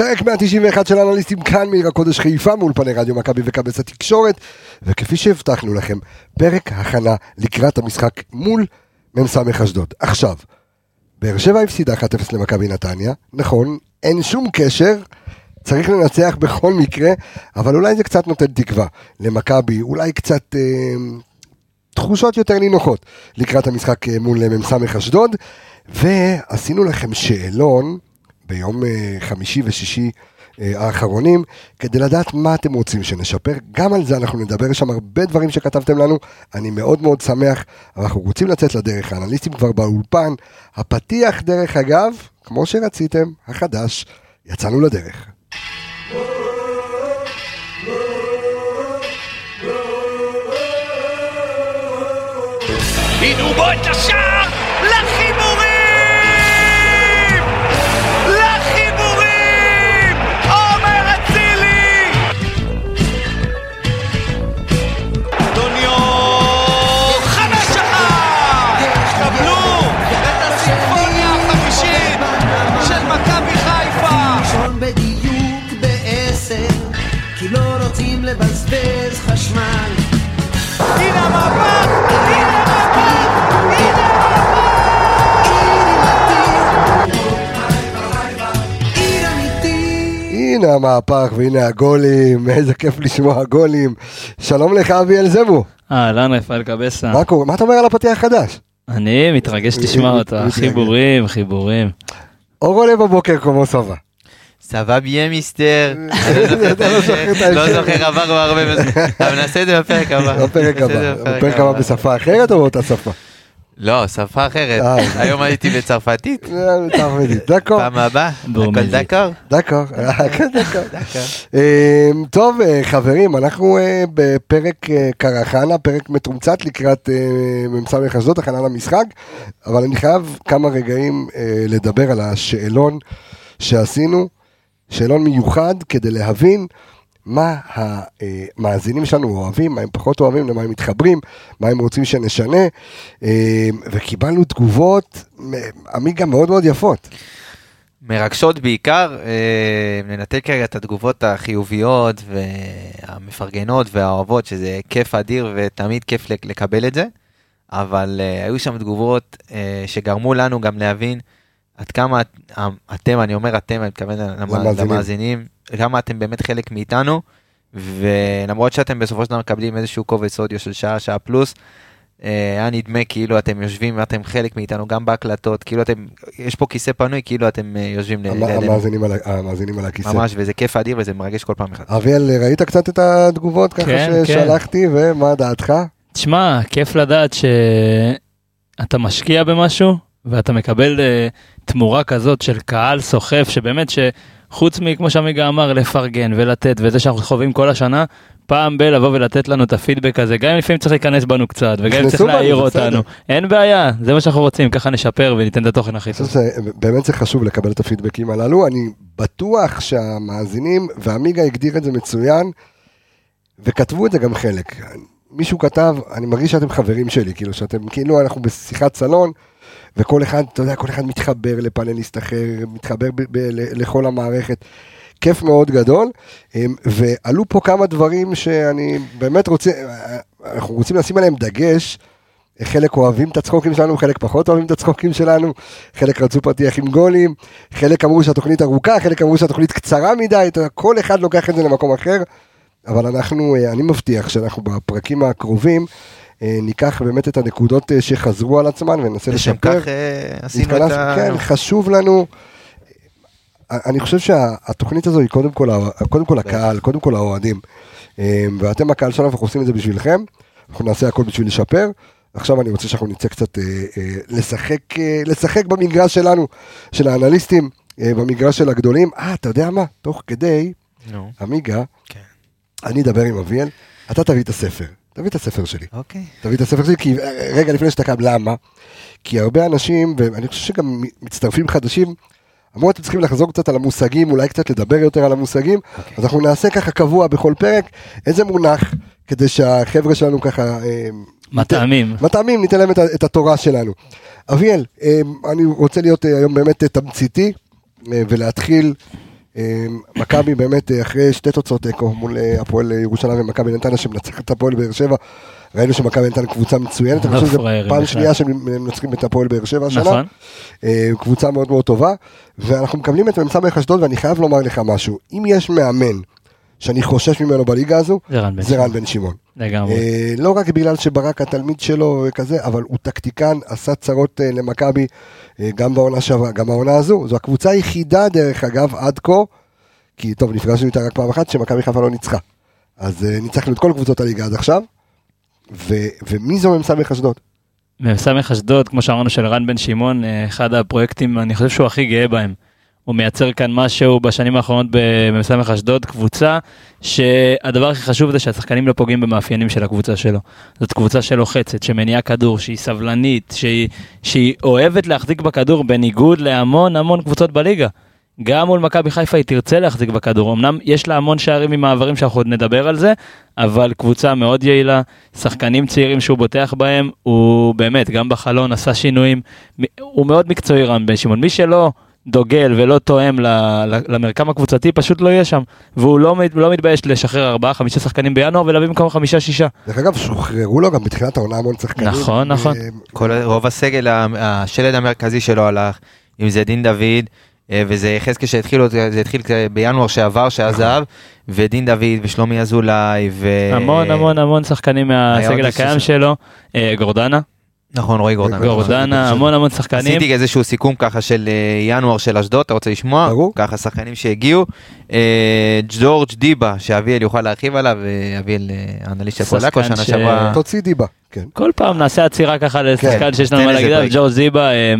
פרק 191 של אנליסטים כאן מעיר הקודש חיפה מאולפני רדיו מכבי וכבש התקשורת. וכפי שהבטחנו לכם פרק הכנה לקראת המשחק מול מ"ס אשדוד. עכשיו, באר שבע הפסידה 1-0 למכבי נתניה, נכון, אין שום קשר, צריך לנצח בכל מקרה, אבל אולי זה קצת נותן תקווה למכבי, אולי קצת אה, תחושות יותר נינוחות לקראת המשחק אה, מול מ"ס אשדוד, ועשינו לכם שאלון ביום אה, חמישי ושישי אה, האחרונים, כדי לדעת מה אתם רוצים שנשפר. גם על זה אנחנו נדבר, יש שם הרבה דברים שכתבתם לנו, אני מאוד מאוד שמח, אנחנו רוצים לצאת לדרך, האנליסטים כבר באולפן, הפתיח דרך אגב, כמו שרציתם, החדש, יצאנו לדרך. הנה בוא את השער הנה המהפך והנה הגולים, איזה כיף לשמוע גולים. שלום לך אבי אלזמו, אהלן רפאל קבסה. מה קורה? מה אתה אומר על הפתיח החדש? אני מתרגש לשמוע אותו, מתרגש. חיבורים, חיבורים. אור עולה בבוקר כמו סבא. סבבה בייה מיסטר, לא זוכר לא לא. זוכר עבר כבר הרבה אבל נעשה את זה בפרק הבא. בפרק הבא, בפרק הבא בשפה אחרת או באותה שפה? לא, שפה אחרת, אה. היום הייתי בצרפתית, צרפתית, דקו, פעם הבאה. הכל דקור? דקו, דקו. דקור. אמ, טוב אה, חברים, אנחנו אה, בפרק אה, קרחנה, פרק מתומצת לקראת אה, מ"ס אשדוד, הכנה למשחק, אבל אני חייב כמה רגעים אה, לדבר על השאלון שעשינו, שאלון מיוחד כדי להבין מה המאזינים שלנו אוהבים, מה הם פחות אוהבים, למה הם מתחברים, מה הם רוצים שנשנה, אה, וקיבלנו תגובות, אה, עמיגה מאוד מאוד יפות. מרגשות בעיקר, אה, ננתק כרגע את התגובות החיוביות והמפרגנות והאוהבות, שזה כיף אדיר ותמיד כיף לק- לקבל את זה, אבל אה, היו שם תגובות אה, שגרמו לנו גם להבין עד כמה את- אתם, אני אומר אתם, אני מתכוון למ- למאזינים. כמה אתם באמת חלק מאיתנו, ולמרות שאתם בסופו של דבר מקבלים איזשהו קובץ אודיו של שעה, שעה פלוס, אה, היה נדמה כאילו אתם יושבים ואתם חלק מאיתנו גם בהקלטות, כאילו אתם, יש פה כיסא פנוי, כאילו אתם אה, יושבים לידינו. המאזינים על הכיסא. ממש, וזה כיף אדיר וזה מרגש כל פעם מחדש. אביאל, ראית קצת את התגובות ככה כן, ששלחתי, ומה דעתך? תשמע, כיף לדעת שאתה משקיע במשהו ואתה מקבל אה, תמורה כזאת של קהל סוחף, שבאמת שחוץ מכמו שעמיגה אמר, לפרגן ולתת, וזה שאנחנו חווים כל השנה, פעם ב- לבוא ולתת לנו את הפידבק הזה, גם אם לפעמים צריך להיכנס בנו קצת, וגם אם צריך להעיר. אותנו, אין בעיה, זה מה שאנחנו רוצים, ככה נשפר וניתן את התוכן הכי טוב. שבאמת זה חשוב לקבל את הפידבקים הללו, אני בטוח שהמאזינים, ועמיגה הגדיר את זה מצוין, וכתבו את זה גם חלק. מישהו כתב, אני מרגיש שאתם חברים שלי, כאילו שאתם, כאילו אנחנו בשיחת סלון, וכל אחד, אתה יודע, כל אחד מתחבר לפאנליסט אחר, מתחבר ב- ב- לכל המערכת. כיף מאוד גדול, אמ, ועלו פה כמה דברים שאני באמת רוצה, אנחנו רוצים לשים עליהם דגש, חלק אוהבים את הצחוקים שלנו, חלק פחות אוהבים את הצחוקים שלנו, חלק רצו פתיח עם גולים, חלק אמרו שהתוכנית ארוכה, חלק אמרו שהתוכנית קצרה מדי, כל אחד לוקח את זה למקום אחר, אבל אנחנו, אה, אני מבטיח שאנחנו בפרקים הקרובים ניקח באמת את הנקודות אה, שחזרו על עצמן וננסה לשם לשפר. כך אה, עשינו את ה... כן, חשוב לנו. אני חושב שהתוכנית הזו היא קודם כל, קודם כל הקהל, קודם כל האוהדים. אה, ואתם הקהל שלנו, אנחנו עושים את זה בשבילכם. אנחנו נעשה הכל בשביל לשפר. עכשיו אני רוצה שאנחנו נצא קצת אה, אה, לשחק, אה, לשחק במגרש שלנו, של האנליסטים, אה, במגרש של הגדולים. אה, אתה יודע מה? תוך כדי, עמיגה, כן. אני אדבר עם אביאל, אתה תביא את הספר. תביא את הספר שלי. אוקיי. תביא את הספר שלי, כי אה, רגע לפני שאתה קם, למה? כי הרבה אנשים, ואני חושב שגם מצטרפים חדשים, אמרו אתם צריכים לחזור קצת על המושגים, אולי קצת לדבר יותר על המושגים, אוקיי. אז אנחנו נעשה ככה קבוע בכל פרק, איזה מונח, כדי שהחבר'ה שלנו ככה... אה, מטעמים. מטעמים, ניתן להם את, את התורה שלנו. אביאל, אה, אני רוצה להיות היום באמת תמציתי, ולהתחיל מכבי באמת אה, אחרי שתי תוצאות תיקו מול אה, הפועל ירושלים ומכבי נתניה שמנצחת את הפועל באר שבע. ראינו שמכבי נתניה קבוצה מצוינת, אני חושב שזו פראיירים פעם בכלל. שנייה שהם מנצחים את הפועל באר שבע השנה. נכון. אה, קבוצה מאוד מאוד טובה, ואנחנו מקבלים את מ"ס אשדוד ואני חייב לומר לך משהו, אם יש מאמן שאני חושש ממנו בליגה הזו, זה רן בן שמעון. לגמרי. אה, לא רק בגלל שברק התלמיד שלו וכזה, אבל הוא טקטיקן, עשה צרות אה, למכבי אה, גם בעונה שעברה, גם בעונה הזו. זו הקבוצה היחידה, דרך אגב, עד כה, כי טוב, נפגשנו איתה רק פעם אחת, שמכבי חיפה לא ניצחה. אז אה, ניצחנו את כל קבוצות הליגה עד עכשיו, ו, ומי זו מ"ס אשדוד? מ"ס אשדוד, כמו שאמרנו, של רן בן שמעון, אה, אחד הפרויקטים, אני חושב שהוא הכי גאה בהם. הוא מייצר כאן משהו בשנים האחרונות במ"ס אשדוד, קבוצה שהדבר הכי חשוב זה שהשחקנים לא פוגעים במאפיינים של הקבוצה שלו. זאת קבוצה שלוחצת, שמניעה כדור, שהיא סבלנית, שהיא, שהיא אוהבת להחזיק בכדור בניגוד להמון המון קבוצות בליגה. גם מול מכבי חיפה היא תרצה להחזיק בכדור, אמנם יש לה המון שערים ממעברים שאנחנו עוד נדבר על זה, אבל קבוצה מאוד יעילה, שחקנים צעירים שהוא בוטח בהם, הוא באמת, גם בחלון עשה שינויים, הוא מאוד מקצועי רם בן שמעון, מי שלא דוגל ולא תואם ל- ל- למרקם הקבוצתי פשוט לא יהיה שם, והוא לא, לא מתבייש לשחרר ארבעה חמישה שחקנים בינואר ולהביא במקום חמישה שישה. דרך אגב, שוחררו לו גם בתחילת העונה המון שחקנים. נכון, נכון. אה, כל, רוב הסגל, השלד המרכזי שלו הלך, אם זה דין דוד, אה, וזה יחזקאל שהתחיל, זה התחיל בינואר שעבר, שהיה זהב, ודין דוד ושלומי אזולאי, ו... המון המון המון שחקנים מהסגל הקיים שלו, אה, גורדנה, נכון, רועי גורדנה. גורדנה, המון המון שחקנים. עשיתי איזשהו סיכום ככה של אה, ינואר של אשדוד, אתה רוצה לשמוע? ברור. ככה שחקנים שהגיעו. אה, ג'ורג' דיבה, שאביאל יוכל להרחיב עליו, אה, אביאל אנליסט של שחקן שנה שעברה. תוציא דיבה, כן. כל פעם נעשה עצירה ככה לשחקן כן, שיש לנו מה להגיד עליו. ג'ורג' זיבה אה,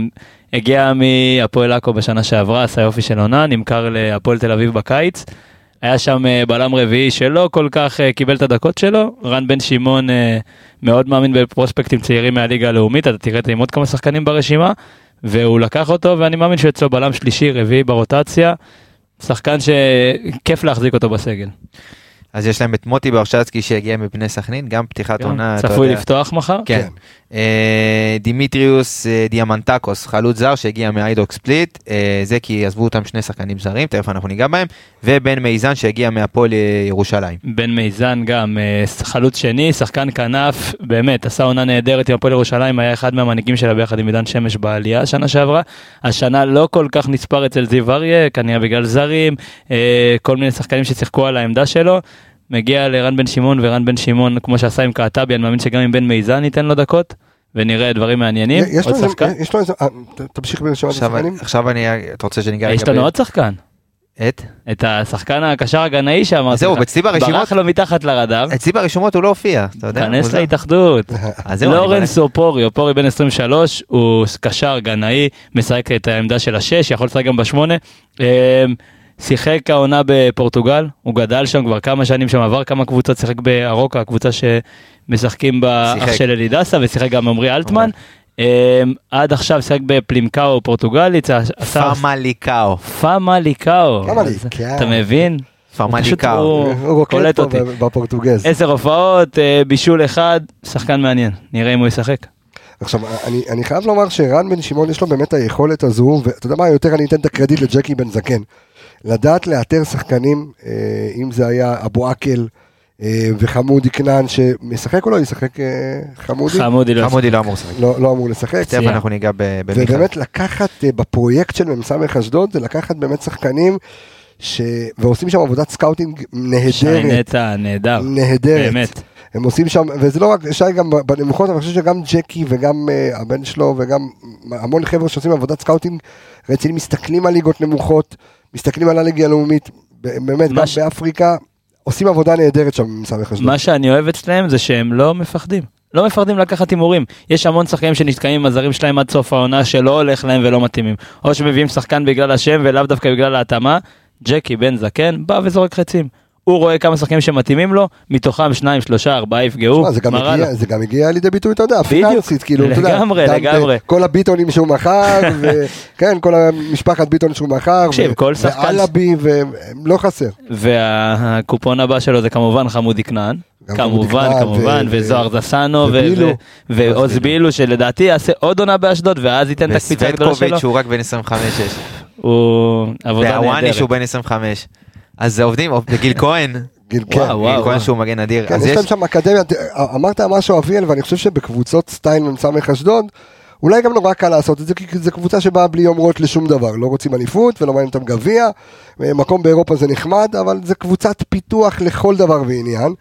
הגיע מהפועל עכו בשנה שעברה, עשה יופי של עונה, נמכר להפועל תל אביב בקיץ. היה שם אה, בלם רביעי שלא כל כך אה, קיבל את הדקות שלו, רן בן שמעון אה, מאוד מאמין בפרוספקטים צעירים מהליגה הלאומית, אתה תראה את עם עוד כמה שחקנים ברשימה, והוא לקח אותו ואני מאמין שאצלו בלם שלישי, רביעי ברוטציה, שחקן שכיף להחזיק אותו בסגל. אז יש להם את מוטי ברשצקי שהגיע מבני סכנין, גם פתיחת עונה. כן, צפוי יודע. לפתוח מחר? כן. אה, דימיטריוס אה, דיאמנטקוס, חלוץ זר שהגיע מהיידוק ספליט, אה, זה כי עזבו אותם שני שחקנים זרים, תכף אנחנו ניגע בהם, ובן מיזן שהגיע מהפועל ירושלים. בן מיזן גם אה, חלוץ שני, שחקן כנף, באמת עשה עונה נהדרת עם הפועל ירושלים, היה אחד מהמנהיגים שלה ביחד עם עידן שמש בעלייה שנה שעברה. השנה לא כל כך נספר אצל זיו אריה, כנראה בגלל זרים, אה, כל מיני שחקנים ששיחקו על העמדה שלו. מגיע לרן בן שמעון ורן בן שמעון כמו שעשה עם קעטבי, אני מאמין שגם עם בן מיזן ייתן לו דקות. ונראה דברים מעניינים. יש לו עוד איזה- שחקן? יש לו איזה, אה, תמשיך עכשיו, השחקנים. עכשיו אני, אתה רוצה שניגע יש לנו עוד שחקן. את? את השחקן הקשר הגנאי שאמרתי זהו, לך. אצלי ברשימות- ברח לו מתחת לרדאר. אצלי ברשומות הוא לא הופיע, אתה יודע? כנס. להתאחדות. אז זהו, אני לורנס אופורי, אופורי בן 23, הוא קשר גנאי, משחק את העמדה של השש, יכול לשחק גם בשמונה. שיחק העונה בפורטוגל, הוא גדל שם כבר כמה שנים שם, עבר כמה קבוצות, שיחק בארוקה, הקבוצה שמשחקים בה אח. של אלידסה, ושיחק גם עמרי אלטמן. אמ, עד עכשיו שיחק בפלימקאו פורטוגלית, פמליקאו. פאמה ליקאו. פאמה אז ליקאו. אתה מבין? פאמה הוא קולט פה אותי. בפורטוגז. עשר הופעות, אה, בישול אחד, שחקן מעניין, נראה אם הוא ישחק. עכשיו, אני, אני חייב לומר שרן בן שמעון יש לו באמת היכולת הזו, ואתה יודע מה, יותר אני אתן את הקרדיט לג'קי בן זקן. לדעת לאתר שחקנים, אה, אם זה היה אבו עקל אה, וחמודי כנען, שמשחק או לא ישחק אה, חמודי? חמודי לא חמודי לא אמור לשחק. לא, לא אמור לשחק. תכף אנחנו ניגע ב- במיכה. ובאמת לקחת בפרויקט של מ"ס אשדוד, זה לקחת באמת שחקנים, ש... ועושים שם עבודת scouting נהדרת. שי נטע נהדר, נהדרת. באמת. הם עושים שם, וזה לא רק שי גם בנמוכות, אבל אני חושב שגם ג'קי וגם uh, הבן שלו וגם המון חבר'ה שעושים עבודת scouting רציניים, מסתכלים על ליגות נמוכות, מסתכלים על הליגה הלאומית, באמת, גם ש- באפריקה, עושים עבודה נהדרת שם במ"ס אשדוד. מה שאני אוהב אצלם זה שהם לא מפחדים. לא מפחדים לקחת הימורים. יש המון שחקנים שנתקעים עם הזרים שלהם עד סוף העונה שלא הולך להם ולא מתאימים. או שמביאים שחקן בגלל השם ולאו דווקא בגלל ההתאמה. ג'קי בן זקן בא וזורק חצים. הוא רואה כמה שחקנים שמתאימים לו, מתוכם שניים, שלושה, ארבעה יפגעו. זה גם מראה הגיע-. זה גם הגיע לידי ביטוי, אתה יודע. פיננסית, כאילו, אתה יודע, לגמרי, גם, לגמרי. אה, כל הביטונים שהוא מכר, וכן, כל המשפחת ביטון שהוא מכר, תקשיב, ו- כל שחקן- ואלאבי, ולא חסר. והקופון הבא שלו זה כמובן חמודי כנען. כמובן, כמובן, וזוהר זסנו, ועוז בילו שלדעתי יעשה עוד עונה באשדוד ואז ייתן את הקפיצה הגדולה שלו. וסווטקוביץ' הוא רק בן 25-6. הוא עבודה והוואני נהדרת. שהוא בן 25. אז זה עובדים, וגיל כהן, גיל. גיל כהן שהוא מגן אדיר. כן, יש להם שם אקדמיה, אמרת משהו אביאל, ואני חושב שבקבוצות סטייל מ"ס אשדוד, אולי גם נורא קל לעשות את זה, כי זו קבוצה שבאה בלי יומרות לשום דבר, לא רוצים אליפות ולא מעניין אותם גביע, מקום באירופה זה נחמד, אבל זה קבוצת פיתוח לכל דבר ועניין.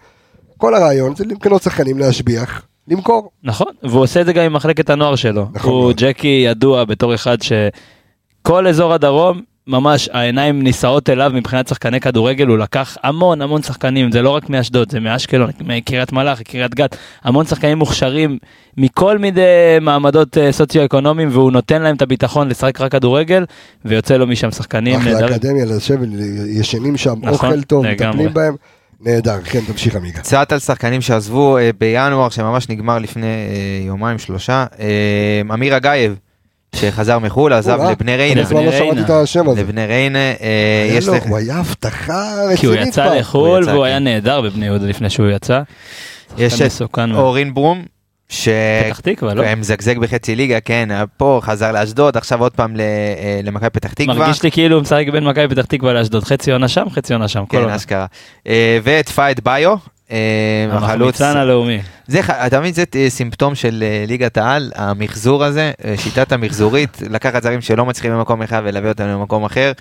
כל הרעיון זה לקנות שחקנים, להשביח, למכור. נכון, והוא עושה את זה גם עם מחלקת הנוער שלו. נכון הוא. ג'קי ידוע בתור אחד שכל אזור הדרום, ממש העיניים נישאות אליו מבחינת שחקני כדורגל, הוא לקח המון המון שחקנים, זה לא רק מאשדוד, זה מאשקלון, מקריית מלאכי, קריית גת, המון שחקנים מוכשרים מכל מיני מעמדות אה, סוציו-אקונומיים, והוא נותן להם את הביטחון לשחק רק כדורגל, ויוצא לו משם שחקנים אחלה נהדרים. אקדמיה, לשבת, ישנים שם, נכון, אוכל טוב. מטפלים בהם, נהדר, כן, תמשיך עמיגה. קצת על שחקנים שעזבו אה, בינואר, שממש נגמר לפני אה, יומיים שלושה. אמיר אגייב, שחזר מחו"ל, עזב לבני ריינה. לא לבני שמעתי ריינה. את השם הזה. לבני ריינה, אה, יש לך... הוא היה הבטחה כי הוא רצינית יצא לחו"ל והוא כן. היה נהדר בבני יהודה לפני שהוא יצא. יש את. אורין ברום, ש... פתח תקווה, לא? מזגזג בחצי ליגה, כן, פה חזר לאשדוד, עכשיו עוד פעם ל- אה, למכבי פתח תקווה. מרגיש לי כאילו הוא משחק בין מכבי פתח תקווה לאשדוד, חצי עונה שם, חצי עונה שם. כל כן, עונה. אשכרה. אה, ואת פייד ביו, אה. המחמיצן הלאומי. זה, אתה מבין, זה אה, סימפטום של אה, ליגת העל, המחזור הזה, אה, שיטת המחזורית, לקחת זרים שלא מצליחים במקום אחד ולהביא אותם למקום אחר.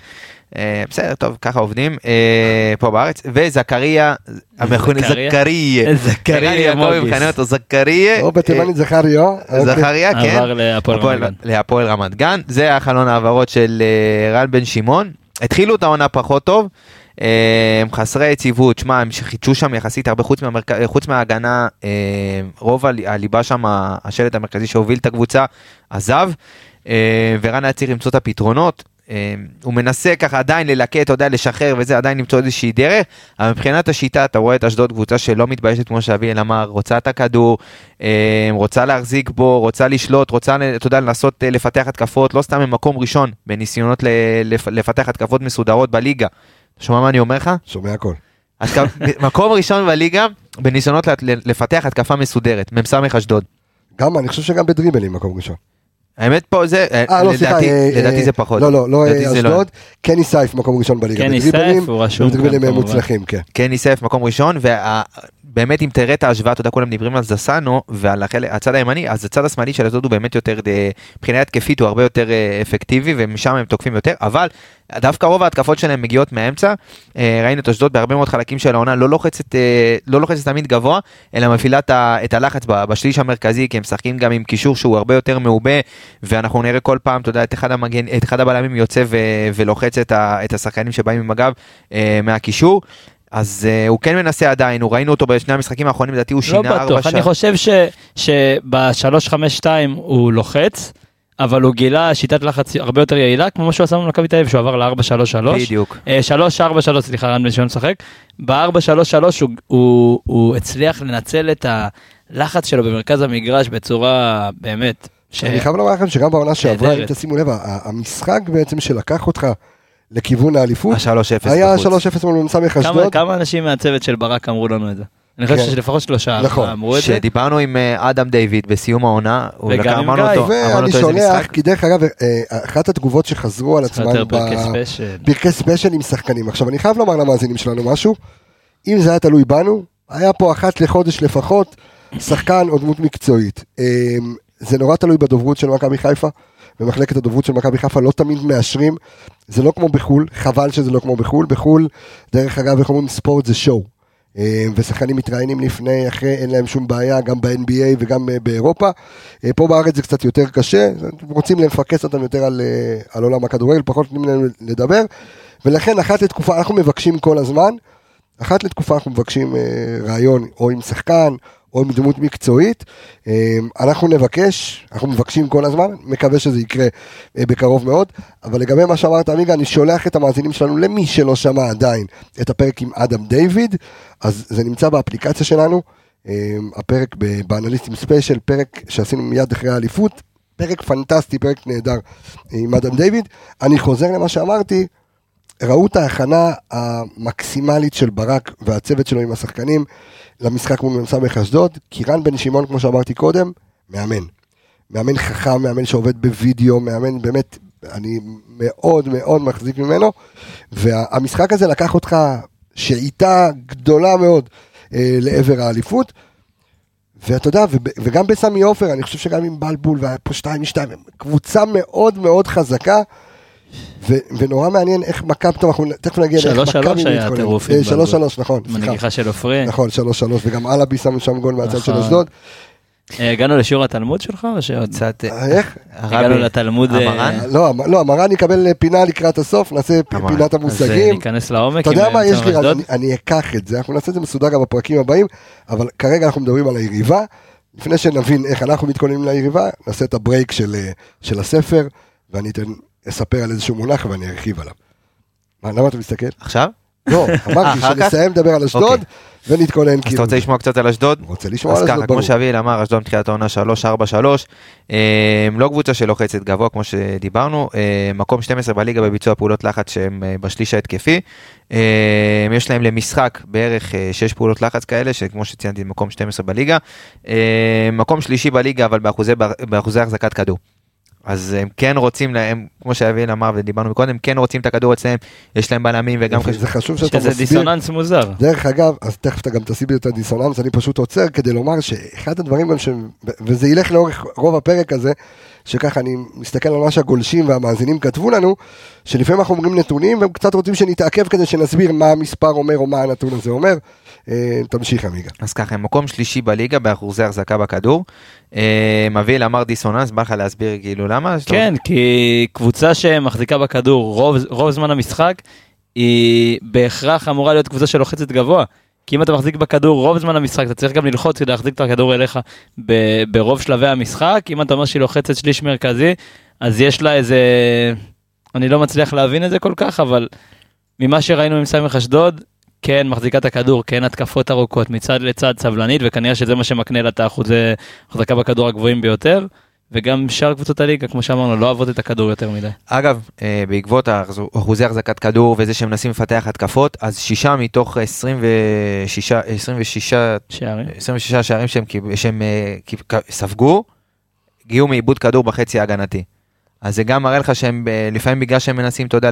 אה, בסדר, טוב, ככה עובדים אה, פה בארץ. וזכריה, המכונה זכריה? זכריה. זכריה אותו זכריה. או בתימנית זכריו. אוקיי. זכריה, כן. עבר להפועל הפועל- רמת גן. זה היה חלון ההעברות של אה, רן בן שמעון. התחילו את העונה פחות טוב. אה, הם חסרי יציבות, שמע, הם חידשו שם יחסית הרבה חוץ, מהמרכ... חוץ מההגנה, אה, רוב הל- הליבה שם, השלט המרכזי שהוביל את הקבוצה, עזב, אה, ורן היה צריך למצוא את הפתרונות. אה, הוא מנסה ככה עדיין ללקט, אתה יודע, לשחרר וזה, עדיין למצוא איזושהי דרך, אבל מבחינת השיטה, אתה רואה את אשדוד קבוצה שלא מתביישת, כמו שאביאל אמר, רוצה את הכדור, אה, רוצה להחזיק בו, רוצה לשלוט, רוצה, אתה יודע, לנסות אה, לפתח התקפות, לא סתם במקום ראשון, בניסיונות לפתח התקפות מסודרות בליגה. שומע מה אני אומר לך? שומע הכל. מקום ראשון בליגה בניסיונות לפתח התקפה מסודרת, מ"ס אשדוד. גם, אני חושב שגם בדריבלים מקום ראשון. האמת פה זה, אה, לא, סליחה. לדעתי, אה, לדעתי אה, זה פחות. לא, לא, לא אה, לא. אשדוד. קני סייף מקום ראשון בליגה. קני בדריבלים, סייף, הוא רשום בדריבלים. מוצלחים, כן. כן ניסף מקום ראשון ובאמת אם תראה את ההשוואה אתה יודע כולם מדברים על זסנו ועל החלק, הצד הימני אז הצד השמאלי של אשדוד הוא באמת יותר אה, מבחינה התקפית הוא הרבה יותר אה, אפקטיבי ומשם הם תוקפים יותר אבל דווקא רוב ההתקפות שלהם מגיעות מהאמצע אה, ראינו את אשדוד בהרבה מאוד חלקים של העונה לא לוחצת לא לוחצת תמיד גבוה אלא מפעילה את הלחץ בשליש המרכזי כי הם משחקים גם עם קישור שהוא הרבה יותר מעובה ואנחנו נראה כל פעם אתה יודע את אחד המגן את אחד הבלמים יוצא ולוחץ את, השחקנים שבאים עם הגב מהקישור. אז uh, הוא כן מנסה עדיין, הוא ראינו אותו בשני המשחקים האחרונים, לדעתי הוא לא שינה ארבע בטוח, אני שעות. חושב שב-352 הוא לוחץ, אבל הוא גילה שיטת לחץ הרבה יותר יעילה, כמו מה שהוא עשה במכבי תל אביב, שהוא עבר ל-433. בדיוק. 343, סליחה, רן בן שמעון משחק. ב-433 הוא, הוא, הוא הצליח לנצל את הלחץ שלו במרכז המגרש בצורה באמת. ש... אני חייב לומר לכם שגם בעונה שעברה, אם. תשימו לב, המשחק בעצם שלקח אותך לכיוון האליפות, ה-3-0 היה בחוץ. 3-0 מול מ"ס כמה, אשדוד. כמה אנשים מהצוות של ברק אמרו לנו את זה? אני חושב כן. שלפחות שלושה נכון. אמרו את זה. שדיברנו עם אה, אדם דיוויד בסיום העונה, הוא לקח- אמרנו. אותו, ואני אותו איזה שולח, משחק. כי דרך אגב, אה, אחת התגובות שחזרו על עצמן special. פרקי special עם שחקנים. עכשיו, אני חייב לומר למאזינים שלנו משהו, אם זה היה תלוי בנו, היה פה אחת לחודש לפחות, שחקן או דמות מקצועית. אה, זה נורא תלוי בדוברות של מכבי חיפה, במחלקת הדוברות של מכבי חיפה לא תמיד מאשרים, זה לא כמו בחו"ל, חבל שזה לא כמו בחו"ל, בחו"ל, דרך אגב, איך אומרים, ספורט זה שואו. אה, ושחקנים מתראיינים לפני, אחרי, אין להם שום בעיה, גם ב-NBA וגם אה, באירופה. אה, פה בארץ זה קצת יותר קשה, רוצים לפקס אותם יותר על, על עולם הכדורגל, פחות נותנים להם לדבר, ולכן אחת לתקופה, אנחנו מבקשים כל הזמן, אחת לתקופה אנחנו מבקשים רעיון או עם שחקן או עם דמות מקצועית, אה, אנחנו נבקש, אנחנו מבקשים כל הזמן, מקווה שזה יקרה אה, בקרוב מאוד, אבל לגבי מה שאמרת עמיגה, אני שולח את המאזינים שלנו למי שלא שמע עדיין את הפרק עם אדם דיוויד, אז זה נמצא באפליקציה שלנו, אה, הפרק באנליסטים ספיישל, פרק שעשינו מיד אחרי האליפות, פרק פנטסטי, פרק נהדר עם אדם דיוויד. אני חוזר למה שאמרתי, ראו את ההכנה המקסימלית של ברק והצוות שלו עם השחקנים למשחק מול מ"ס אשדוד, כי רן בן שמעון, כמו שאמרתי קודם, מאמן. מאמן חכם, מאמן שעובד בווידאו, מאמן באמת אני מאוד מאוד מחזיק ממנו, והמשחק הזה לקח אותך שאיטה גדולה מאוד אה, לעבר האליפות. ואתה יודע, וגם בסמי עופר, אני חושב שגם עם בלבול והיה פה שתיים משתיים, הם קבוצה מאוד מאוד חזקה, ונורא מעניין איך מכבי, טוב, אנחנו תכף נגיע לאיך שלוש מכבי שלוש היה מתכוננת. טירוף אה, שלוש. שלוש, נכון, סליחה. מנגיחה של עופרי. נכון, שלוש שלוש, וגם אלאבי שם שם גול מהצד של נכון. אשדוד. אה, הגענו לשיעור התלמוד שלך או שעוד? קצת... אה, איך? הגענו לתלמוד, המרן? לא, לא, המרן יקבל פינה לקראת הסוף, נעשה. פינת אז המושגים. ניכנס לעומק. אתה יודע מה יש לי. אני, אקח את זה, אנחנו נעשה את זה מסודר גם בפרקים הבאים, אבל כרגע אנחנו מדברים על היריבה. לפני שנבין איך אנחנו מתכוננים ליריבה, נעשה את הברייק של, של הספר, ואני אתן, אספר על איזשהו מונח ואני ארחיב עליו. מה, למה אתה מסתכל? עכשיו? לא, אמרתי? שנסיים לדבר על אשדוד, אוקיי. ונתכונן אז כאילו. אתה רוצה לשמוע קצת על אשדוד? רוצה לשמוע על אז ככה, אשדוד, ברור. כמו שאביאל אמר, אשדוד מתחילת העונה 3-4-3, אה, לא קבוצה שלוחצת גבוה כמו שדיברנו, אה, מקום 12 בליגה בביצוע פעולות לחץ שהם אה, בשליש ההתקפי, אה, יש להם למשחק בערך 6 פעולות לחץ כאלה, שכמו שציינתי מקום 12 בליגה, אה, מקום שלישי בליגה אבל באחוזי החזקת כדור. אז הם כן רוצים להם, כמו שאביאל אמר ודיברנו קודם, כן רוצים את הכדור אצלם, יש להם בלמים וגם זה חשוב שאתה שזה מסביר. דיסוננס מוזר. דרך אגב, אז תכף אתה גם תסביר את הדיסוננס, אני פשוט עוצר כדי לומר שאחד הדברים גם ש... וזה ילך לאורך רוב הפרק הזה, שככה אני מסתכל על מה שהגולשים והמאזינים כתבו לנו, שלפעמים אנחנו אומרים נתונים והם קצת רוצים שנתעכב כדי שנסביר מה המספר אומר או מה הנתון הזה אומר. אה, תמשיך עמיגה. אז ככה, מקום שלישי בליגה באחוזי החזקה בכדור. אה, אביאל אמר דיסוננס, בא לך להסביר כאילו למה? כן, כי קבוצה שמחזיקה בכדור רוב, רוב זמן המשחק, היא בהכרח אמורה להיות קבוצה שלוחצת גבוה. כי אם אתה מחזיק בכדור רוב זמן המשחק, אתה צריך גם ללחוץ כדי להחזיק את הכדור אליך ב- ברוב שלבי המשחק. אם אתה אומר שהיא לוחצת שליש מרכזי, אז יש לה איזה... אני לא מצליח להבין את זה כל כך, אבל ממה שראינו עם סמך אשדוד, כן מחזיקה את הכדור, כן התקפות ארוכות מצד לצד סבלנית, וכנראה שזה מה שמקנה לה את האחוזי החזקה בכדור הגבוהים ביותר. וגם שאר קבוצות הליגה, כמו שאמרנו, לא אוהבות את הכדור יותר מדי. אגב, אה, בעקבות אחוזי החזקת כדור וזה שהם מנסים לפתח התקפות, אז שישה מתוך 26, 26, שערים. 26 שערים שהם, שהם אה, ספגו, הגיעו מאיבוד כדור בחצי ההגנתי. אז זה גם מראה לך שהם אה, לפעמים בגלל שהם מנסים, אתה יודע,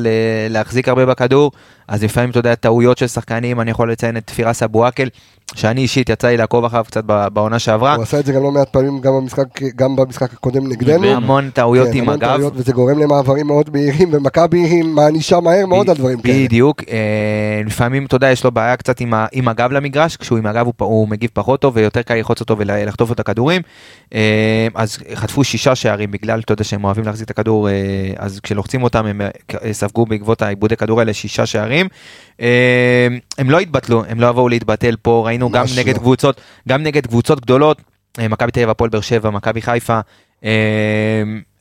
להחזיק הרבה בכדור, אז לפעמים, אתה יודע, טעויות של שחקנים, אני יכול לציין את פירס אבו עקל, שאני אישית יצא לי לעקוב אחריו קצת בעונה שעברה, הוא עשה את זה גם לא מעט פעמים גם במשחק, גם במשחק הקודם נגדנו. המון טעויות כן, עם הגב. טעויות, וזה גורם למעברים מאוד מהירים, ומכבי מענישה מהר מאוד על דברים כאלה. בדיוק, אה, לפעמים אתה יודע יש לו בעיה קצת עם, ה, עם הגב למגרש, כשהוא עם הגב הוא, הוא מגיב פחות טוב ויותר קל ללחוץ אותו ולחטוף את הכדורים, אה, אז חטפו שישה שערים בגלל אתה יודע שהם אוהבים להחזיק את הכדור, אה, אז כשלוחצים אותם הם אה, ספגו בעקבות העיבודי כדור האלה שישה שערים. אה, הם לא התבטלו, הם לא יבואו להתבטל פה, ראינו גם נגד לא. קבוצות, גם נגד קבוצות גדולות, אה, מכבי תל אביב, הפועל באר שבע, מכבי חיפה. אה,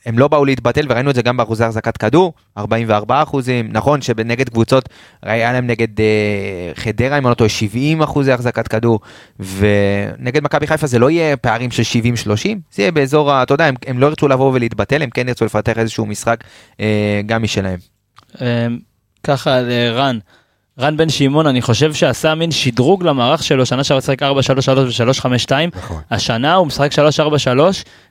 הם לא באו להתבטל וראינו את זה גם באחוזי החזקת כדור 44 אחוזים נכון שבנגד קבוצות היה להם נגד אה, חדרה אם אני לא טועה 70 אחוזי החזקת כדור ונגד מכבי חיפה זה לא יהיה פערים של 70 30 זה יהיה באזור אתה יודע הם, הם לא ירצו לבוא ולהתבטל הם כן ירצו לפתח איזשהו משחק אה, גם משלהם. ככה לרן, רן בן שמעון, אני חושב שעשה מין שדרוג למערך שלו, שנה שעברה שיחק 4-3-3 ו-3-5-2, נכון. השנה הוא משחק 3-4-3,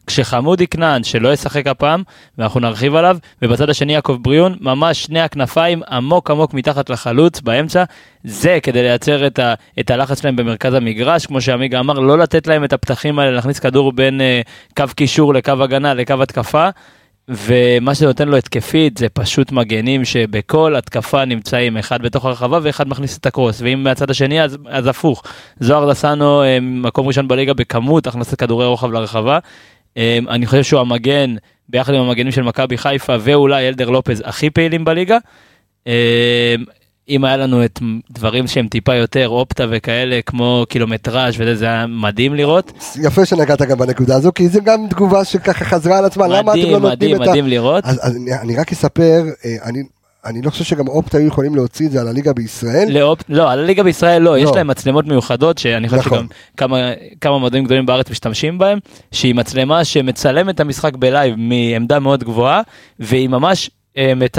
כשחמודי כנען, שלא ישחק הפעם, ואנחנו נרחיב עליו, ובצד השני יעקב בריון, ממש שני הכנפיים עמוק עמוק מתחת לחלוץ, באמצע, זה כדי לייצר את, ה, את הלחץ שלהם במרכז המגרש, כמו שעמיגה אמר, לא לתת להם את הפתחים האלה, להכניס כדור בין אה, קו קישור לקו הגנה לקו התקפה. ומה שזה נותן לו התקפית זה פשוט מגנים שבכל התקפה נמצאים אחד בתוך הרחבה ואחד מכניס את הקרוס ואם מהצד השני אז, אז הפוך. זוהר דסנו אה, מקום ראשון בליגה בכמות הכנסת כדורי רוחב לרחבה. אה, אני חושב שהוא המגן ביחד עם המגנים של מכבי חיפה ואולי אלדר לופז הכי פעילים בליגה. אם היה לנו את דברים שהם טיפה יותר אופטה וכאלה כמו קילומטראז' וזה זה היה מדהים לראות. יפה שנגעת גם בנקודה הזו, כי זו גם תגובה שככה חזרה על עצמה, למה אתם לא מדהים נותנים מדהים את ה... מדהים לראות. אז אז אני- אני רק אספר, אה, אני... אני לא חושב שגם אופט היו יכולים להוציא את זה על הליגה בישראל. לאופ... לא, על הליגה בישראל לא, יש לא. להם מצלמות מיוחדות שאני חושב נכון. שגם כמה, כמה מועדונים גדולים בארץ משתמשים בהם, שהיא מצלמה שמצלמת את המשחק בלייב מעמדה מאוד גבוהה, והיא ממש אה, מת...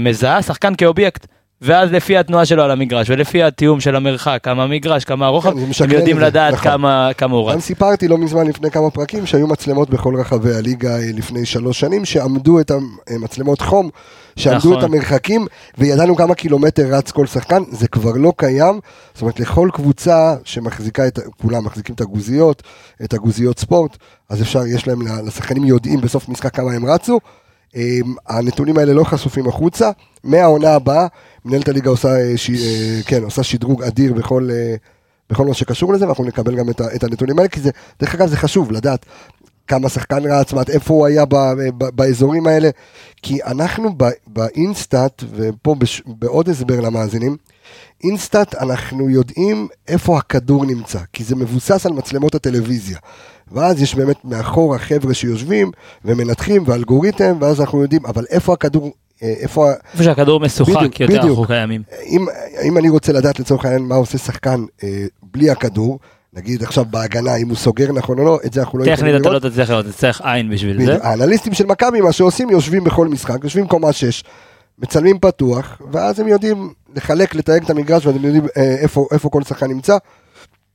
מזהה שחקן כאובייקט. ואז לפי התנועה שלו על המגרש, ולפי התיאום של המרחק, כמה המגרש, כמה הרוחב, כן, הם יודעים זה, לדעת נכון. כמה כמה הוא גם רץ. סיפרתי לא מזמן לפני כמה פרקים שהיו מצלמות בכל רחבי הליגה אה, לפני שלוש שנים שעמדו את המצלמות חום, שעמדו נכון. את המרחקים וידענו כמה קילומטר רץ כל שחקן, זה כבר לא קיים, זאת אומרת לכל קבוצה שמחזיקה את, כולם מחזיקים את הגוזיות, את הגוזיות ספורט, אז אפשר, יש להם, לשחקנים יודעים בסוף משחק כמה הם רצו. אה, הנתונים האלה לא חשופים החוצה, מהעונה הבאה מנהלת הליגה עושה, אה, ש... אה, כן, עושה שדרוג אדיר בכל, אה, בכל מה שקשור לזה, ואנחנו נקבל גם את, הנתונים האלה, כי זה, דרך אגב, זה חשוב לדעת כמה שחקן רץ, איפה הוא היה ב, באזורים האלה, כי אנחנו באינסטאט, ופה בש, בעוד הסבר למאזינים, אינסטאט אנחנו יודעים איפה הכדור נמצא, כי זה מבוסס על מצלמות הטלוויזיה. ואז יש באמת מאחורה חבר'ה שיושבים ומנתחים ואלגוריתם, ואז אנחנו יודעים, אבל איפה הכדור, אה, איפה, איפה שהכדור משוחק יותר. אנחנו קיימים. אם, אם אני רוצה לדעת לצורך העניין מה עושה שחקן אה, בלי הכדור, נגיד עכשיו בהגנה, אם הוא סוגר נכון או לא, את זה אנחנו לא טכנית יכולים אתה לא לראות. תצליח לראות, תצטרך עין בשביל זה. בדיוק. האנליסטים של מכבי, מה שעושים, יושבים בכל משחק, יושבים קומה 6, מצלמים פתוח, ואז הם יודעים לחלק, לתייג את המגרש, והם יודעים אה, איפה, איפה כל שחקן נמצא.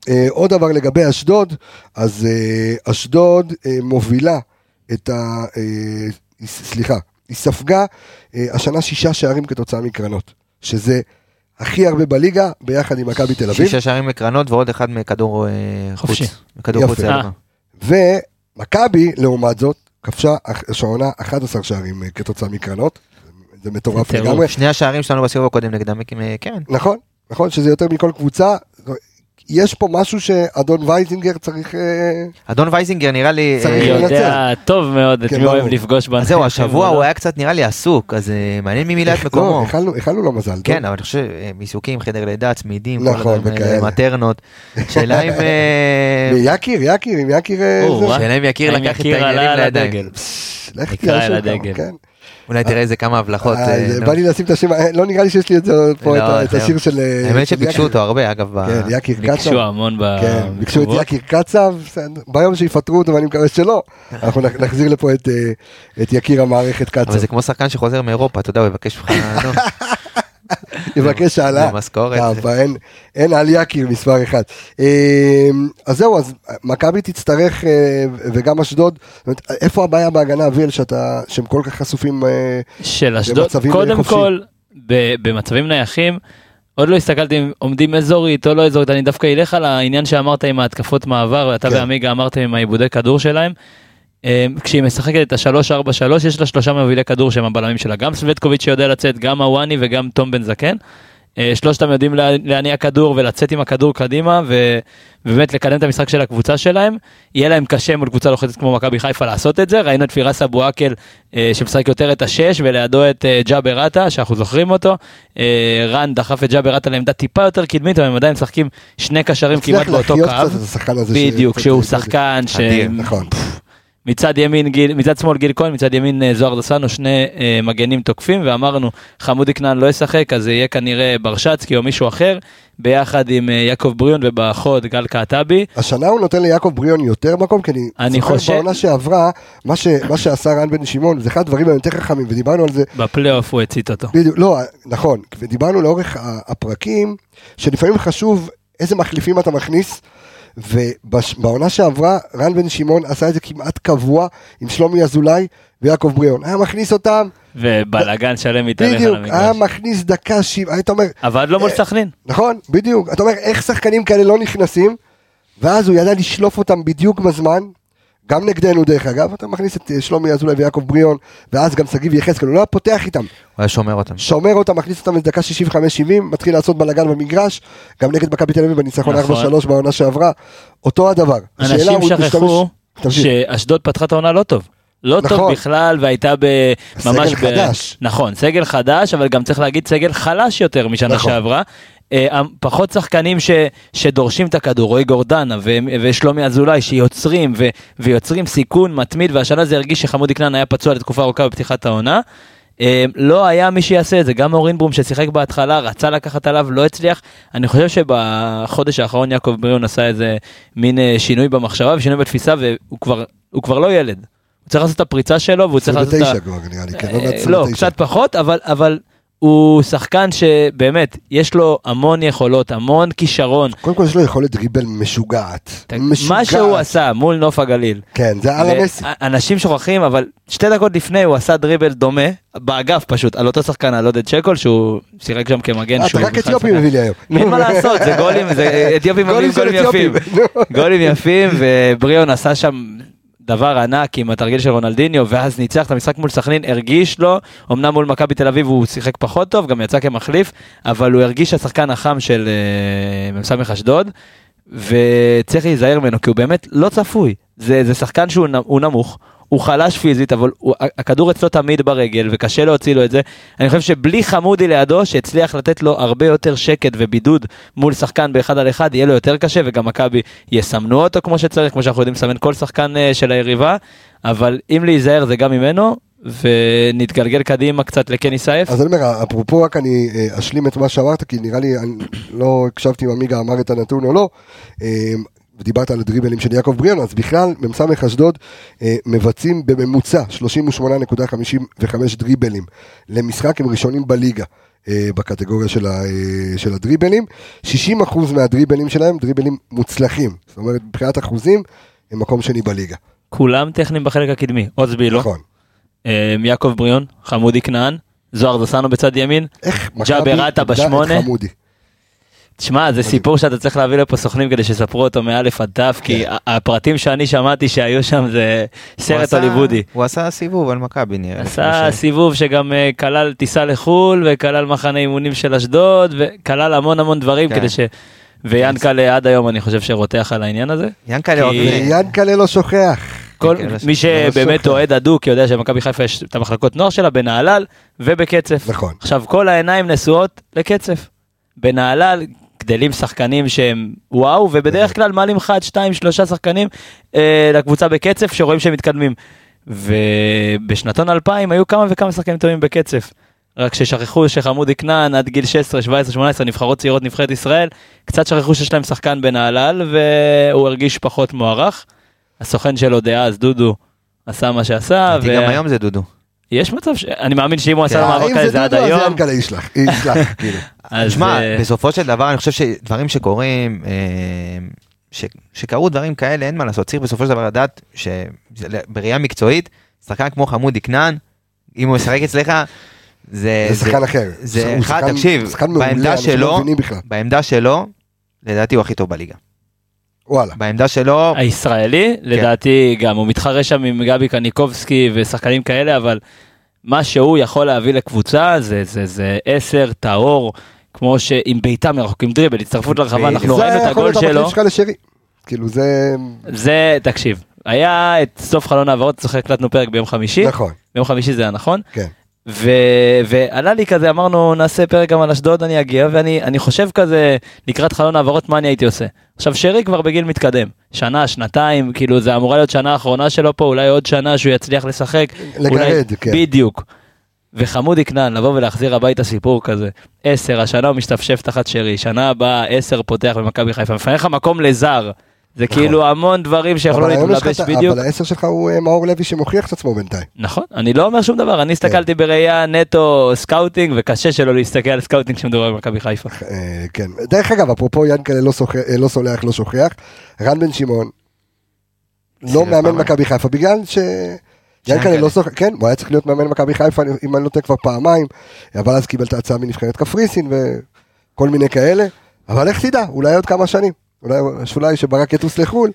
אה, עוד דבר לגבי אשדוד, אז אה, אשדוד אה, מובילה את ה... אה, סליחה, היא ספגה אה, השנה שישה שערים כתוצאה מקרנות, שזה הכי הרבה בליגה, ביחד עם מכבי תל אביב. שישה שערים מקרנות ועוד אחד מכדור חוץ. חופשי. מכדור יפה. חוץ. זה ומכבי, לעומת זאת, כבשה העונה 11 שערים אה, כתוצאה מקרנות. זה מטורף. לגמרי. שני השערים שלנו בסיבוב הקודם נגדם עם קרן. נכון, נכון שזה יותר מכל קבוצה. יש פה משהו שאדון וייזינגר צריך... אה, אדון וייזינגר נראה לי... צריך אה. יודע טוב מאוד את כן, מי הוא אוהב. לפגוש בנחם. זהו, השבוע הוא היה קצת נראה לי עסוק, אז אה, מעניין מי מילא את לא, מקומו. איחלנו איחלנו לו מזל טוב. כן, אבל אני חושב, עיסוקים, חדר לידה, צמידים, נכון. מטרנות. שאלה אם... ויקיר, יקיר, אם יקיר... שאלה אם יקיר לקח את יקיר העניינים לידיים. לך תהיה. כן. אולי תראה איזה כמה הבלחות. אה, אה. בא לי לשים את השם, אה, לא נראה לי שיש לי את זה פה, לא, את. השיר של... האמת שביקשו. אותו הרבה, אגב. ב- כן, יקיר קצב. ביקשו המון כן, ביקשו את. יקיר קצב. ביום שיפטרו אותו, ואני מקווה שלא, אנחנו נח- נחזיר לפה את, יקיר המערכת אבל קצב. זה כמו שחקן שחוזר מאירופה, אתה יודע, הוא יבקש ממך, יבקש העלאה. זה משכורת. כמה, אין- אין על יקיר מספר אחד. אה, אז זהו, אז מכבי תצטרך, אה, וגם אשדוד, איפה הבעיה בהגנה, אביאל, שהם כל כך חשופים, אה, של אשדוד, קודם. כל, במצבים נייחים, עוד לא הסתכלתי אם עומדים אזורית או לא אזורית, אני דווקא אלך על העניין שאמרת עם ההתקפות מעבר, ואתה כן. ועמיגה אמרתם עם העיבודי כדור שלהם. אה, כשהיא משחקת את ה-3-4-3 יש לה שלושה מובילי כדור שהם הבלמים שלה, גם סווטקוביץ' שיודע לצאת, גם הוואני וגם תום בן זקן. אה, שלושתם יודעים לה- להניע כדור ולצאת עם הכדור קדימה ו- ובאמת לקדם את המשחק של הקבוצה שלהם. יהיה להם קשה מול קבוצה לוחצת כמו מכבי חיפה לעשות את זה, ראינו את פירס אבו עקל אה, שמשחק יותר את השש ולידו את אה, ג'אבר עטה שאנחנו זוכרים אותו. אה, רן דחף את ג'אבר עטה לעמדה טיפה יותר קדמית אבל הם עדיין משחקים שני קשרים כמעט באותו קו. בדיוק, שהוא שחקן ש... נכון. מצד ימין גיל, מצד שמאל גיל כהן, מצד ימין אה, זוהר דסנו, שני אה, מגנים תוקפים, ואמרנו חמודי כנען לא ישחק, אז זה יהיה כנראה ברשצקי או מישהו אחר, ביחד עם אה, יעקב בריון ובחוד גל קעטבי. השנה הוא נותן ליעקב בריון יותר מקום, כי אני, אני זוכר חושב- בעונה שעברה, מה, ש, מה שעשה רן בן שמעון, זה אחד הדברים היותר חכמים, ודיברנו על זה, בפלייאוף הוא הצית אותו. בדיוק, לא, נכון, ודיברנו לאורך הפרקים, שלפעמים חשוב איזה מחליפים אתה מכניס, ובעונה שעברה, רן בן שמעון עשה את זה כמעט קבוע עם שלומי אזולאי ויעקב בריון. היה מכניס אותם, ובלאגן שלם מתהלך בדיוק, על היה המגרש. מכניס דקה שבעה, היית אומר, עבד לו מול אה, סכנין. נכון, בדיוק. אתה אומר, איך שחקנים כאלה לא נכנסים, ואז הוא ידע לשלוף אותם בדיוק בזמן, גם נגדנו דרך אגב, אתה מכניס את אה, שלומי אזולאי ויעקב בריאון, ואז גם שגיב יחזקאל, הוא לא היה פותח איתם, הוא היה שומר אותם. שומר אותם, מכניס אותם לדקה 65-70, מתחיל לעשות בלאגן במגרש, גם נגד מכבי תל אביב בניצחון נכון. 4-3 בעונה שעברה, אותו הדבר. אנשים שכחו. שאשדוד פתחה את העונה לא טוב. לא טוב נכון. בכלל והייתה ב... ממש סגל חדש. נכון, סגל חדש, אבל גם צריך להגיד סגל חלש יותר משנה נכון. שעברה. אה, פחות שחקנים ש, שדורשים את הכדור, רועי גורדנה ו, ושלומי אזולאי שיוצרים ו, ויוצרים סיכון מתמיד והשנה זה הרגיש שחמודי כנען היה פצוע לתקופה ארוכה בפתיחת העונה. אה, לא היה מי שיעשה את זה, גם אורין ברום ששיחק בהתחלה רצה לקחת עליו, לא הצליח. אני חושב שבחודש האחרון יעקב בריאון עשה איזה מין אה, שינוי במחשבה ושינוי בתפיסה והוא כבר, כבר לא ילד. הוא צריך לעשות את הפריצה שלו והוא צריך לעשות את ה... 29 כבר נראה לי, כן, לא, 29. קצת פחות, אבל, אבל הוא שחקן שבאמת, יש לו המון יכולות, המון כישרון. קודם כל יש לו יכולת דריבל משוגעת. מה שהוא עשה מול נוף הגליל. כן, זה על המסי. אנשים שוכחים, אבל שתי דקות לפני הוא עשה דריבל דומה, באגף פשוט, על אותו שחקן, על עודד שקול, שהוא שיחק שם כמגן. אתה שהוא רק שחקן. מביא לי היום. אין מה לעשות, זה גולים, זה אתיופים מביאים גולים יפים. גולים יפים, ובריאון עשה שם דבר ענק עם התרגיל של רונלדיניו, ואז ניצח את המשחק מול סכנין, הרגיש לו, אמנם מול מכבי תל אביב הוא שיחק פחות טוב, גם יצא כמחליף, אבל הוא הרגיש השחקן החם של אה, מ"ס אשדוד, וצריך להיזהר ממנו, כי הוא באמת לא צפוי. זה, זה שחקן שהוא נמוך. הוא חלש פיזית, אבל הוא, הכדור אצלו תמיד ברגל, וקשה להוציא לו את זה. אני חושב שבלי חמודי לידו, שהצליח לתת לו הרבה יותר שקט ובידוד מול שחקן באחד על אחד, יהיה לו יותר קשה, וגם מכבי יסמנו אותו כמו שצריך, כמו שאנחנו יודעים לסמן כל שחקן אה, של היריבה, אבל אם להיזהר זה גם ממנו, ונתגלגל קדימה קצת לקני סייף. אז אני אומר, אפרופו רק אני אה, אשלים את מה שאמרת, כי נראה לי, אני לא הקשבתי אם עמיגה אמר את הנתון או לא, אה, ודיברת על הדריבלים של יעקב בריאון, אז בכלל, מ"ס אשדוד אה, מבצעים בממוצע 38.55 דריבלים למשחק, הם ראשונים בליגה. אה, בקטגוריה של, ה, אה, של הדריבלים, 60% מהדריבלים שלהם דריבלים מוצלחים, זאת אומרת מבחינת אחוזים הם מקום שני בליגה, כולם טכניים בחלק הקדמי, עוזבי לא, נכון. אה, יעקב בריאון, חמודי כנען, זוהר דוסנו בצד ימין, ג'אבר עטה בשמונה? תשמע, זה סיפור שאתה צריך להביא לפה סוכנים כדי שיספרו אותו מאלף עד תף, כי כן. ה- הפרטים שאני שמעתי שהיו שם זה סרט עשה- הוליוודי. הוא עשה סיבוב על מכבי נראה. עשה לפני ש- סיבוב שגם אה, כלל טיסה לחו"ל וכלל מחנה אימונים של אשדוד וכלל המון המון דברים כן. כדי ש... ויאנקלה עד היום אני חושב שרותח על העניין הזה. ויאנקל'ה לא שוכח. כל כן, מי שבאמת שוכח. אוהד הדוק יודע שמכבי חיפה יש את המחלקות נוער שלה בנהלל ובקצף. נכון. עכשיו כל העיניים נשואות לקצף. בנהלל גדלים שחקנים שהם וואו ובדרך כלל מעלים אחד שתיים שלושה שחקנים אה, לקבוצה בקצף שרואים שהם מתקדמים. ובשנתון 2000 היו כמה וכמה שחקנים טובים בקצף. רק ששכחו שחמודי כנען עד גיל 16, 17, 18 נבחרות צעירות נבחרת ישראל, קצת שכחו שיש להם שחקן בנהלל והוא הרגיש פחות מוערך. הסוכן שלו דאז דודו עשה מה שעשה. לדעתי גם היום זה דודו. יש מצב ש... אני מאמין שאם הוא עשה לו אה, מאבק אם כזה זה זה עד דודו, אז היום. יאנקל'ה ישלח. יסלח, כאילו. שמע, אה, בסופו של דבר אני חושב שדברים שקורים, אה, ש- שקרו דברים כאלה, אין מה לעשות. צריך בסופו של דבר לדעת שבראייה מקצועית, שחקן כמו חמודי כנען, אם הוא ישחק אצלך, זה... זה שחקן אחר. זה אחד, תקשיב, בעמדה לא שלו. בעמדה שלו, לדעתי הוא הכי טוב בליגה. וואלה. בעמדה שלו, הישראלי כן. לדעתי גם הוא מתחרה שם עם גבי קניקובסקי ושחקנים כאלה אבל מה שהוא יכול להביא לקבוצה זה זה זה עשר טהור כמו שעם בעיטה מרחוק עם דריבל הצטרפות לרחבה אנחנו זה ראינו את יכול הגול להיות המחליף שלו שלך לשרי. כאילו זה... זה תקשיב היה את סוף חלון העברות זוכר הקלטנו פרק ביום חמישי נכון. ביום חמישי זה היה נכון כן. ו... ועלה לי כזה אמרנו נעשה פרק גם על אשדוד אני אגיע ואני אני חושב כזה לקראת חלון העברות מה אני הייתי עושה. עכשיו שרי כבר בגיל מתקדם שנה שנתיים כאילו זה אמורה להיות שנה האחרונה שלו פה אולי עוד שנה שהוא יצליח לשחק. לגרד, אולי... כן. בדיוק. וחמודי כנען לבוא ולהחזיר הביתה סיפור כזה עשר השנה הוא משתפשף תחת שרי שנה הבאה עשר פותח במכבי חיפה מפנה לך מקום לזר. זה כאילו המון דברים שיכולו להתלבש בדיוק. אבל העשר שלך הוא אה, מאור לוי שמוכיח את עצמו בינתיים. נכון, אני לא אומר שום דבר, אני הסתכלתי בראייה נטו scouting, וקשה שלא להסתכל על scouting כשמדובר על מכבי חיפה. אה, כן. דרך אגב, אפרופו ינקלה לא אה, לא סולח, לא שוכח, רן בן שמעון לא מאמן. מכבי חיפה בגלל ש... ינקלה. לא שוכח, כן, הוא היה צריך להיות מאמן מכבי חיפה, אם אני לא טועה כבר פעמיים, אבל אז קיבל את ההצעה מנבחרת קפריסין וכל מיני כאלה, אבל איך תדע, אולי עוד כמה שנים, אולי אולי שברק יטוס לחו"ל,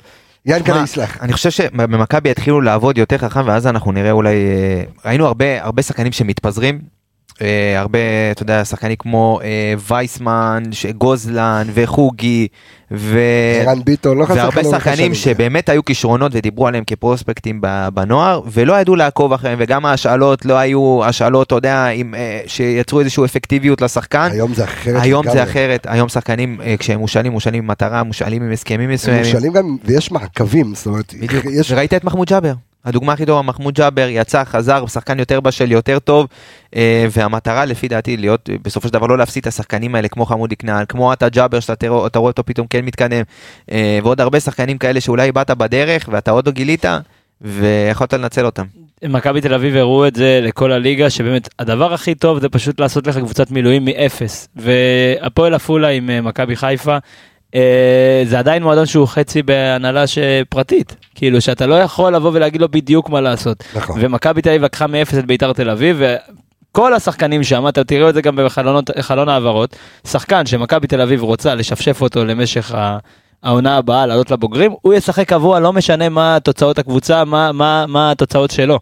ינקלה יסלח. אני חושב שבמכבי יתחילו לעבוד יותר חכם ואז אנחנו נראה אולי אה, ראינו הרבה הרבה שחקנים שמתפזרים. אה, הרבה אתה יודע שחקנים כמו אה, וייסמן גוזלן וחוגי ו... ערן ביטון, לא חסר והרבה לאורך שחקנים שבאמת היו כישרונות ודיברו עליהם כפרוספקטים בנוער ולא ידעו לעקוב אחריהם וגם ההשאלות לא היו השאלות אתה יודע עם, אה, שיצרו איזושהי אפקטיביות לשחקן. היום זה אחרת. היום זה. אחרת היום שחקנים כשהם מושאלים מושאלים עם מטרה מושאלים עם הסכמים הם מסוימים. מושאלים גם, ויש מעקבים, זאת אומרת, בדיוק. יש וראית את מחמוד ג'אבר. הדוגמה הכי טובה, מחמוד ג'אבר יצא, חזר, שחקן יותר בשל, יותר טוב, אה, והמטרה לפי דעתי להיות, בסופו של דבר לא להפסיד את השחקנים האלה כמו חמודי כנען, כמו אתה ג'אבר שאתה רואה אותו פתאום כן מתקדם, אה, ועוד הרבה שחקנים כאלה שאולי באת בדרך ואתה עוד לא גילית, ויכולת לנצל אותם. מכבי תל אביב הראו את זה לכל הליגה, שבאמת הדבר הכי טוב זה פשוט לעשות לך קבוצת מילואים מאפס. והפועל עפולה עם אה, מכבי חיפה, זה עדיין מועדון שהוא חצי בהנהלה פרטית. כאילו שאתה לא יכול לבוא ולהגיד לו בדיוק מה לעשות. נכון. ומכבי תל אביב לקחה מאפס את ביתר תל אביב, וכל השחקנים שם, אתה תראו את זה גם בחלון העברות, שחקן שמכבי תל אביב רוצה לשפשף אותו למשך ה... העונה הבאה לעלות לבוגרים, הוא ישחק קבוע, לא משנה מה תוצאות הקבוצה, מה, מה, מה התוצאות שלו.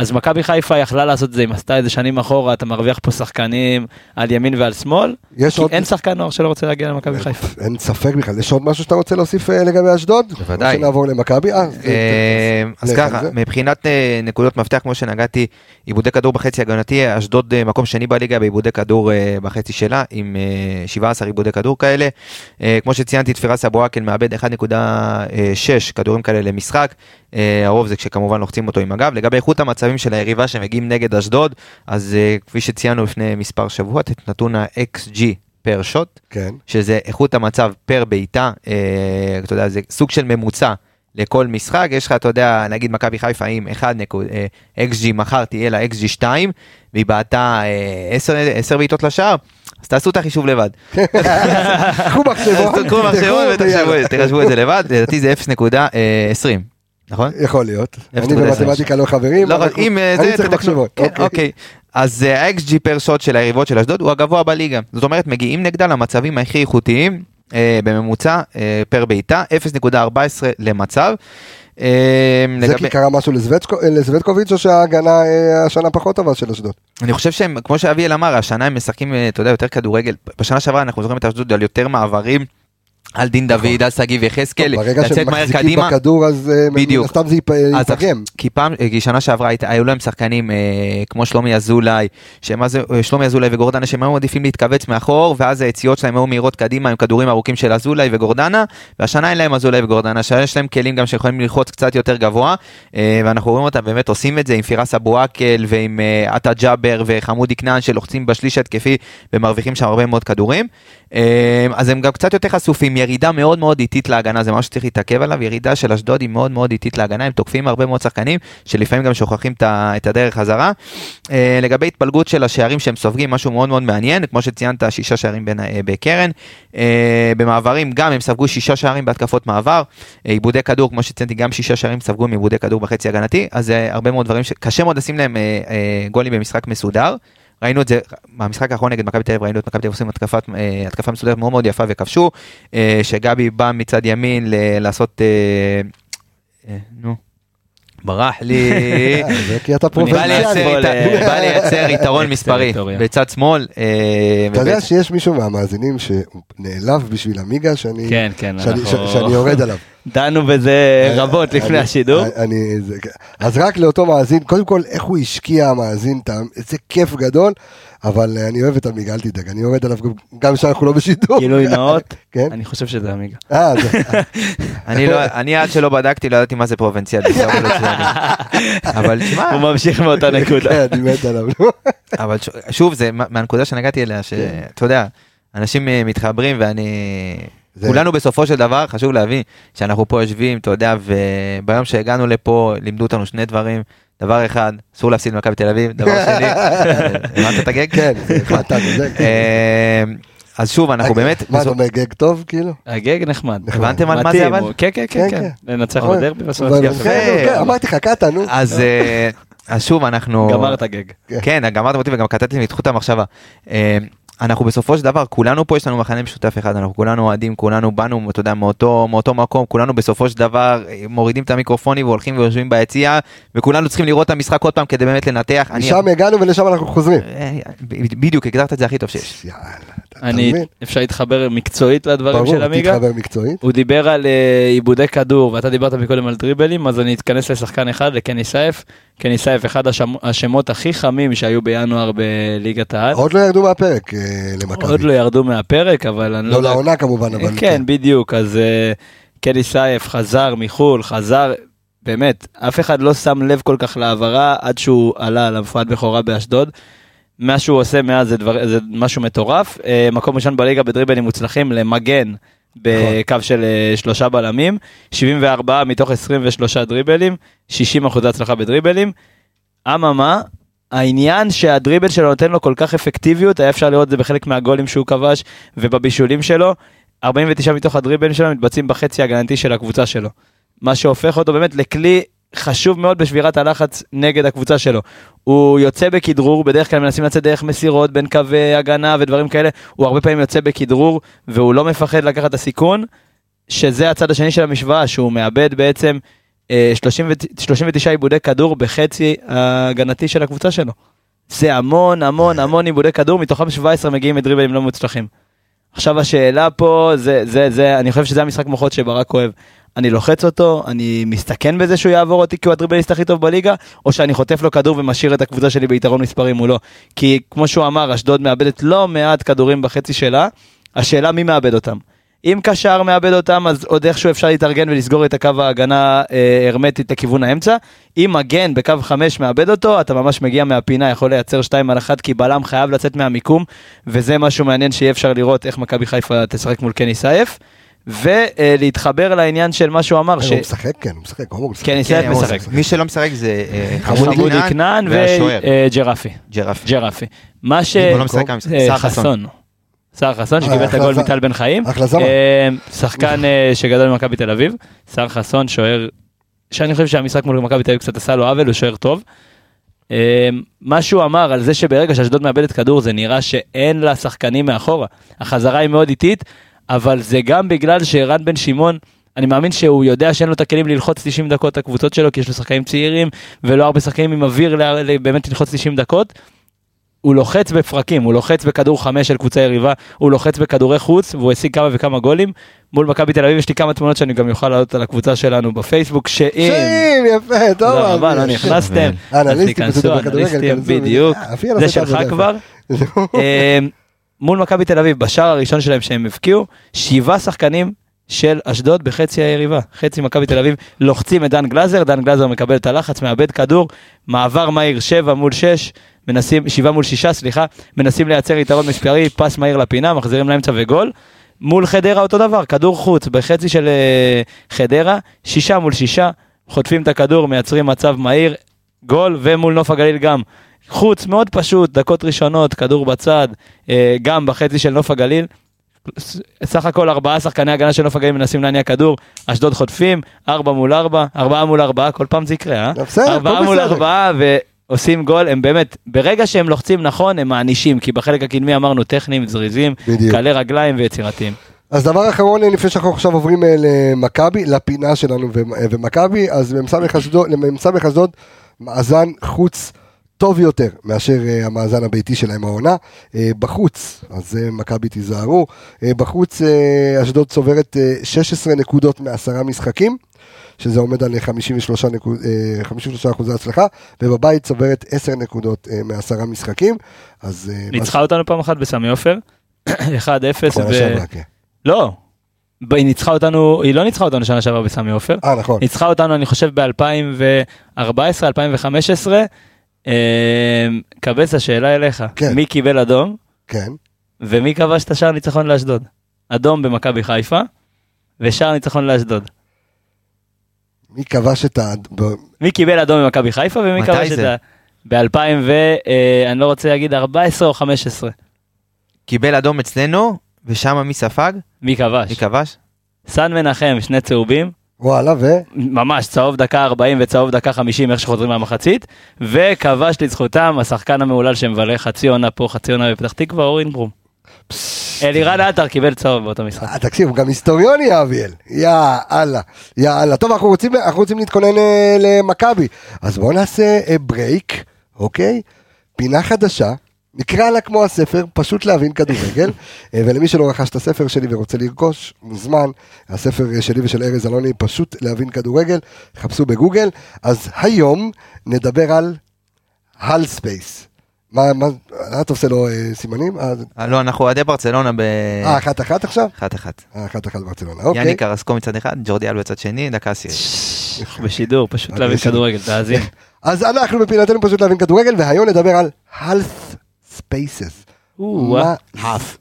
אז מכבי חיפה יכלה לעשות את זה, אם עשתה את זה שנים אחורה, אתה מרוויח פה שחקנים על ימין ועל שמאל, יש כי עוד... אין שחקן נוער שלא רוצה להגיע למכבי חיפה. אין ספק בכלל. יש עוד משהו שאתה רוצה להוסיף אה, לגבי אשדוד? בוודאי. או שנעבור למכבי? אה, זה- אה, אז ככה. מבחינת אה, נקודות מפתח, כמו שנגעתי, עיבודי כדור בחצי הגנתי, אשדוד אה, מקום שני בליגה בעיבודי כדור אה, בחצי שלה, עם אה, 17 עיבודי כדור כאלה. אה, כמו שציינתי, תפירס אבואקל מאבד 1.6 כדורים כאלה למשחק, אה, הרוב זה כשכמובן לוחצים אותו עם הגב. לגבי איכות המצבים של היריבה שמגיעים נגד אשדוד, אז אה, כפי שציינו לפני מספר שבועות, את נתון ה-XG פר שוט, כן. שזה איכות המצב פר בעיטה, אה, אתה יודע, זה סוג של ממוצע לכל משחק, יש לך, אתה יודע, נגיד מכבי חיפה עם 1 נקוד, אה, XG מחר תהיה לה XG 2, והיא בעטה 10 בעיטות לשער, אז תעשו את החישוב לבד. קחו מחשבון. תחשבו את זה לבד, לדעתי זה 0.20, נכון? יכול להיות. אני 0.20. במתמטיקה לא חברים. לא, אבל אם אה, אני זה, צריך תתקנו. מחשבון. כן, אוקיי. אז אה, ה-XG פר שוט של היריבות של אשדוד הוא הגבוה בליגה. זאת אומרת, מגיעים נגדה למצבים הכי איכותיים אה, בממוצע אה, פר בעיטה, 0.14 למצב. אה, זה כי קרה משהו לזבטקוביץ' או שההגנה אה, השנה פחות טובה של אשדוד? אני חושב שהם, כמו שאביאל אמר, השנה הם משחקים, אה, אתה יודע, יותר כדורגל. בשנה שעברה אנחנו זוכרים את אשדוד על יותר מעברים. על דין דוד, על שגיב יחזקאל, נכון. ברגע לצאת מהר קדימה. בכדור אז אה, בדיוק. הסתם זה אז ייפגם. כי פעם, כי שנה שעברה היו להם שחקנים אה, כמו שלומי אזולאי, אה, שלומי אזולאי וגורדנה שהם היו מעדיפים להתכווץ מאחור, ואז היציאות שלהם היו מהירות קדימה עם כדורים ארוכים של אזולאי וגורדנה, והשנה אין להם אזולאי וגורדנה, השנה יש להם כלים גם שיכולים ללחוץ קצת יותר גבוה, אה, ואנחנו רואים אותם באמת עושים את זה עם פירס אבו עקל ועם אה, עטה ג'אבר וחמודי כנען שלוחצים בשליש התקפי ומרוויחים שם הרבה מאוד כדורים. אה, אז הם גם קצת יותר חשופים, ירידה מאוד מאוד איטית להגנה, זה משהו שצריך להתעכב עליו, ירידה של אשדוד היא מאוד מאוד איטית להגנה, הם תוקפים הרבה מאוד שחקנים, שלפעמים גם שוכחים את הדרך חזרה. אה, לגבי התפלגות של השערים שהם סופגים, משהו מאוד מאוד מעניין, כמו שציינת, שישה שערים אה, בקרן. אה, במעברים גם הם ספגו שישה שערים בהתקפות מעבר, עיבודי כדור, כמו שציינתי, גם שישה שערים ספגו מעיבודי כדור בחצי הגנתי, אז הרבה מאוד דברים שקשה מאוד לשים להם גולים במשחק מסודר. ראינו את זה, במשחק האחרון נגד מכבי תל אביב, ראינו את מכבי תל אביב עושים התקפת, אה, התקפה מסודרת מאוד מאוד יפה וכבשו, אה, שגבי בא מצד ימין לעשות, אה, נו, ברח לי, זה כי אתה פרובינציאלי. בא לייצר יתרון מספרי. בצד שמאל. אה, אתה יודע שיש מישהו מהמאזינים שנעלב בשביל עמיגה שאני כן, כן, שאני- יורד עליו. דנו בזה רבות לפני השידור. אז רק לאותו מאזין, קודם כל איך הוא השקיע המאזין, איזה כיף גדול, אבל אה, אני אוהב את עמיגה, אל תדאג, אני יורד עליו גם- גם כשאנחנו לא בשידור. גילוי נאות, כן? אני חושב שזה עמיגה. אני לא, אני עד שלא בדקתי לא ידעתי מה זה פרובינציאל, בסדר, אבל תשמע, הוא ממשיך מאותה נקודה. כן, אני מת עליו. אבל שוב זה מה- מהנקודה שנגעתי אליה שאתה יודע אנשים אה, מתחברים ואני זה- כולנו בסופו של דבר חשוב להבין שאנחנו פה יושבים אתה יודע וביום שהגענו לפה לימדו אותנו שני דברים דבר אחד אסור להפסיד למכבי תל אביב דבר שני הבנת את הגג? כן, זה החלטה, כן. אז שוב אנחנו באמת מה, אתה אומר גג טוב, כאילו? הגג נחמד. הבנתם על מה זה אבל? כן, כן, כן, כן, כן. כן. לנצח בדרבי בסוף. כן, אמרתי לך, קטן, נו. אז אה, אז שוב אנחנו גמרת גג. כן, גמרתם אותי וגם קטעתי לי את חוט המחשבה. אנחנו בסופו של דבר, כולנו פה יש לנו מכנה משותף אחד, אנחנו כולנו אוהדים, כולנו באנו, אתה יודע, מאותו, מאותו מקום, כולנו בסופו של דבר אה, מורידים את המיקרופונים והולכים ויושבים ביציע, וכולנו צריכים לראות את המשחק עוד פעם כדי באמת לנתח. אני- משם הגענו ולשם אנחנו חוזרים. אה, בדיוק, הגדרת את זה הכי טוב שיש. יאללה, אני, מבין? אפשר להתחבר מקצועית לדברים ברור, של עמיגה? תתחבר מקצועית. הוא דיבר על אה, עיבודי כדור ואתה דיברת מקודם על דריבלים אז אני אתכנס לשחקן אחד לקני סייף. קני סייף אחד השמ- השמות הכי חמים שהיו בינואר בליגת העל. עוד לא ירדו מהפרק למכבי. עוד לא ירדו מהפרק אבל אני לא לא. לעונה כמובן, אבל כן בדיוק אז אה, קני סייף חזר מחול חזר. באמת, אף אחד לא שם לב כל כך להעברה עד שהוא עלה על המפעל בכורה באשדוד. מה שהוא עושה מאז זה, דבר, זה משהו מטורף. אה, מקום ראשון בליגה בדריבלים מוצלחים למגן בקו של אה, שלושה בלמים, 74 מתוך 23 דריבלים, 60 אחוזי הצלחה בדריבלים. אממה, העניין שהדריבל שלו נותן לו כל כך אפקטיביות, היה אפשר לראות את זה בחלק מהגולים שהוא כבש ובבישולים שלו. 49 מתוך הדריבלים שלו מתבצעים בחצי ההגנתי של הקבוצה שלו. מה שהופך אותו באמת לכלי חשוב מאוד בשבירת הלחץ נגד הקבוצה שלו. הוא יוצא בכדרור, בדרך כלל מנסים לצאת דרך מסירות בין קווי הגנה ודברים כאלה, הוא הרבה פעמים יוצא בכדרור והוא לא מפחד לקחת את הסיכון, שזה הצד השני של המשוואה, שהוא מאבד בעצם 30, ו- 39 עיבודי כדור בחצי ההגנתי של הקבוצה שלו. זה המון המון המון עיבודי כדור, מתוכם 17 מגיעים מדריבלים לא מוצלחים. עכשיו השאלה פה, זה, זה, זה, אני חושב שזה המשחק מוחות שברק אוהב. אני לוחץ אותו, אני מסתכן בזה שהוא יעבור אותי כי הוא הדריבליסט הכי טוב בליגה, או שאני חוטף לו כדור ומשאיר את הקבוצה שלי ביתרון מספרים מולו. כי כמו שהוא אמר, אשדוד מאבדת לא מעט כדורים בחצי שלה, השאלה מי מאבד אותם. אם קשר מאבד אותם, אז עוד איכשהו אפשר להתארגן ולסגור את הקו ההגנה אה, הרמטית לכיוון האמצע. אם מגן בקו 5 מאבד אותו, אתה ממש מגיע מהפינה, יכול לייצר 2 על 1, כי בלם חייב לצאת מהמיקום, וזה משהו מעניין שיהיה אפשר לראות איך מכבי חיפה תשחק מול קני סייף. ולהתחבר לעניין של מה שהוא אמר, ש... הוא משחק, כן, הוא משחק, הוא משחק. קני סייף כן, הוא משחק. מי שלא משחק זה אה, חמודי כנען והשוער, וג'רפי. ג'רף. ג'רפי. מה ש... הוא לא משחק. אה, סער חסון. סער חסון שקיבל את הגול. מטל בן חיים. אה, שחקן אה, שגדל במכבי תל אביב. סער חסון שוער שאני חושב שהמשחק מול מכבי תל אביב קצת עשה לו עוול, הוא שוער טוב. אה, מה שהוא אמר על זה שברגע שאשדוד מאבדת כדור זה נראה שאין לה שחקנים מאחורה. החזרה היא מאוד איטית, אבל זה גם בגלל שערן בן שמעון, אני מאמין שהוא יודע שאין לו את הכלים ללחוץ 90 דקות את הקבוצות שלו, כי יש לו שחקנים צעירים, ולא הרבה שחקנים עם אוויר באמת ללחוץ 90 דקות. הוא לוחץ בפרקים, הוא לוחץ בכדור חמש של קבוצה יריבה, הוא לוחץ בכדורי חוץ, והוא השיג כמה וכמה גולים. מול מכבי תל אביב יש לי כמה תמונות שאני גם אוכל לעלות על הקבוצה שלנו בפייסבוק, שאם... שאים, יפה, טוב. תודה רבה, לא. נכנסתם. אנליסטים, פשוט תיכנסו, בכדורגל, אנליסטים, בדיוק. אה, זה את שלך כבר. אה, מול מכבי תל אביב, בשער הראשון שלהם שהם הבקיעו, שבעה שחקנים של אשדוד בחצי היריבה. חצי מכבי תל אביב לוחצים את דן גלזר, דן גלזר מקבל את הלחץ, מאבד כדור, מעבר מהיר שבע מול שש, מנסים, שבעה מול שישה, סליחה, מנסים לייצר יתרון מספרי, פס מהיר לפינה, מחזירים לאמצע וגול. מול חדרה אותו דבר, כדור חוץ בחצי של אה, חדרה, שישה מול שישה, חוטפים את הכדור, מייצרים מצב מהיר, גול, ומול נוף הגליל גם. חוץ מאוד פשוט, דקות ראשונות, כדור בצד, אה, גם בחצי של נוף הגליל. סך הכל ארבעה שחקני הגנה של נוף הגליל מנסים להניע כדור, אשדוד חוטפים, ארבע מול ארבע, ארבעה מול ארבעה, כל פעם זה יקרה, אה? בסדר, ארבעה מול. ארבעה ועושים גול, הם באמת, ברגע שהם לוחצים נכון, הם מענישים, כי בחלק הקדמי אמרנו טכניים, זריזים. קלי רגליים ויצירתיים. אז דבר אחרון אה, לפני שאנחנו עכשיו עוברים אה, למכבי, לפינה שלנו אה, ומכבי, אז מ"ס אשדוד, למ"ס אשדוד מאזן חוץ טוב יותר מאשר אה, המאזן הביתי שלהם העונה. אה, בחוץ, אז אה, מכבי תיזהרו, אה, בחוץ אה, אשדוד צוברת אה, 16 נקודות מעשרה משחקים. שזה עומד על 53, נקוד, אה, 53 אחוזי הצלחה, ובבית צוברת 10 נקודות אה, מעשרה משחקים. אז... אה, ניצחה אותנו פעם אחת בסמי עופר, 1-0, שנה ו... כן. לא, היא ניצחה אותנו, היא לא ניצחה אותנו שנה שעברה בסמי עופר, אה, נכון. ניצחה אותנו אני חושב ב-2014, 2015, קבס השאלה אליך, כן. מי קיבל אדום כן. ומי כבש את השער ניצחון לאשדוד? אדום במכבי חיפה ושער ניצחון לאשדוד. מי כבש את ה... מי קיבל אדום במכבי חיפה ומי כבש את זה? ה... ב-2000 ו... אה, אני לא רוצה להגיד 14 או 15. קיבל אדום אצלנו, ושם מי ספג? מי כבש? מי כבש? סן מנחם, שני צהובים, וואלה, ו... ממש צהוב דקה 40 וצהוב דקה 50 איך שחוזרים מהמחצית, וכבש לזכותם השחקן המהולל שמבלה חצי עונה פה, חצי עונה בפתח תקווה, אורין ברום. אלירן עטר קיבל צהוב באותו משחק. אה, תקשיב, הוא גם היסטוריון יא אביאל. יא אללה. יא אללה. טוב, אנחנו רוצים, אנחנו רוצים להתכונן אה, למכבי. אז בואו נעשה אה, break, אוקיי? פינה חדשה. נקרא לה כמו הספר, פשוט להבין כדורגל. אה, ולמי שלא רכש את הספר שלי ורוצה לרכוש, מוזמן. הספר אה, שלי ושל ארז אלוני, פשוט להבין כדורגל. חפשו בגוגל. אז היום נדבר על half space. מה, מה, אתה עושה לו אה, סימנים? אה, אה, לא, אנחנו אוהדי ברצלונה ב... אה, אחת אחת עכשיו? אחת אחת. אה, אחת אחת ברצלונה, אוקיי. יאניק קרסקו מצד אחד, ג'ורדי אלבה בצד שני, דקה עשירית. בשידור, פשוט להבין. כדורגל, תאזין. אז אנחנו בפינתנו פשוט להבין כדורגל, והיום נדבר על half מה האף.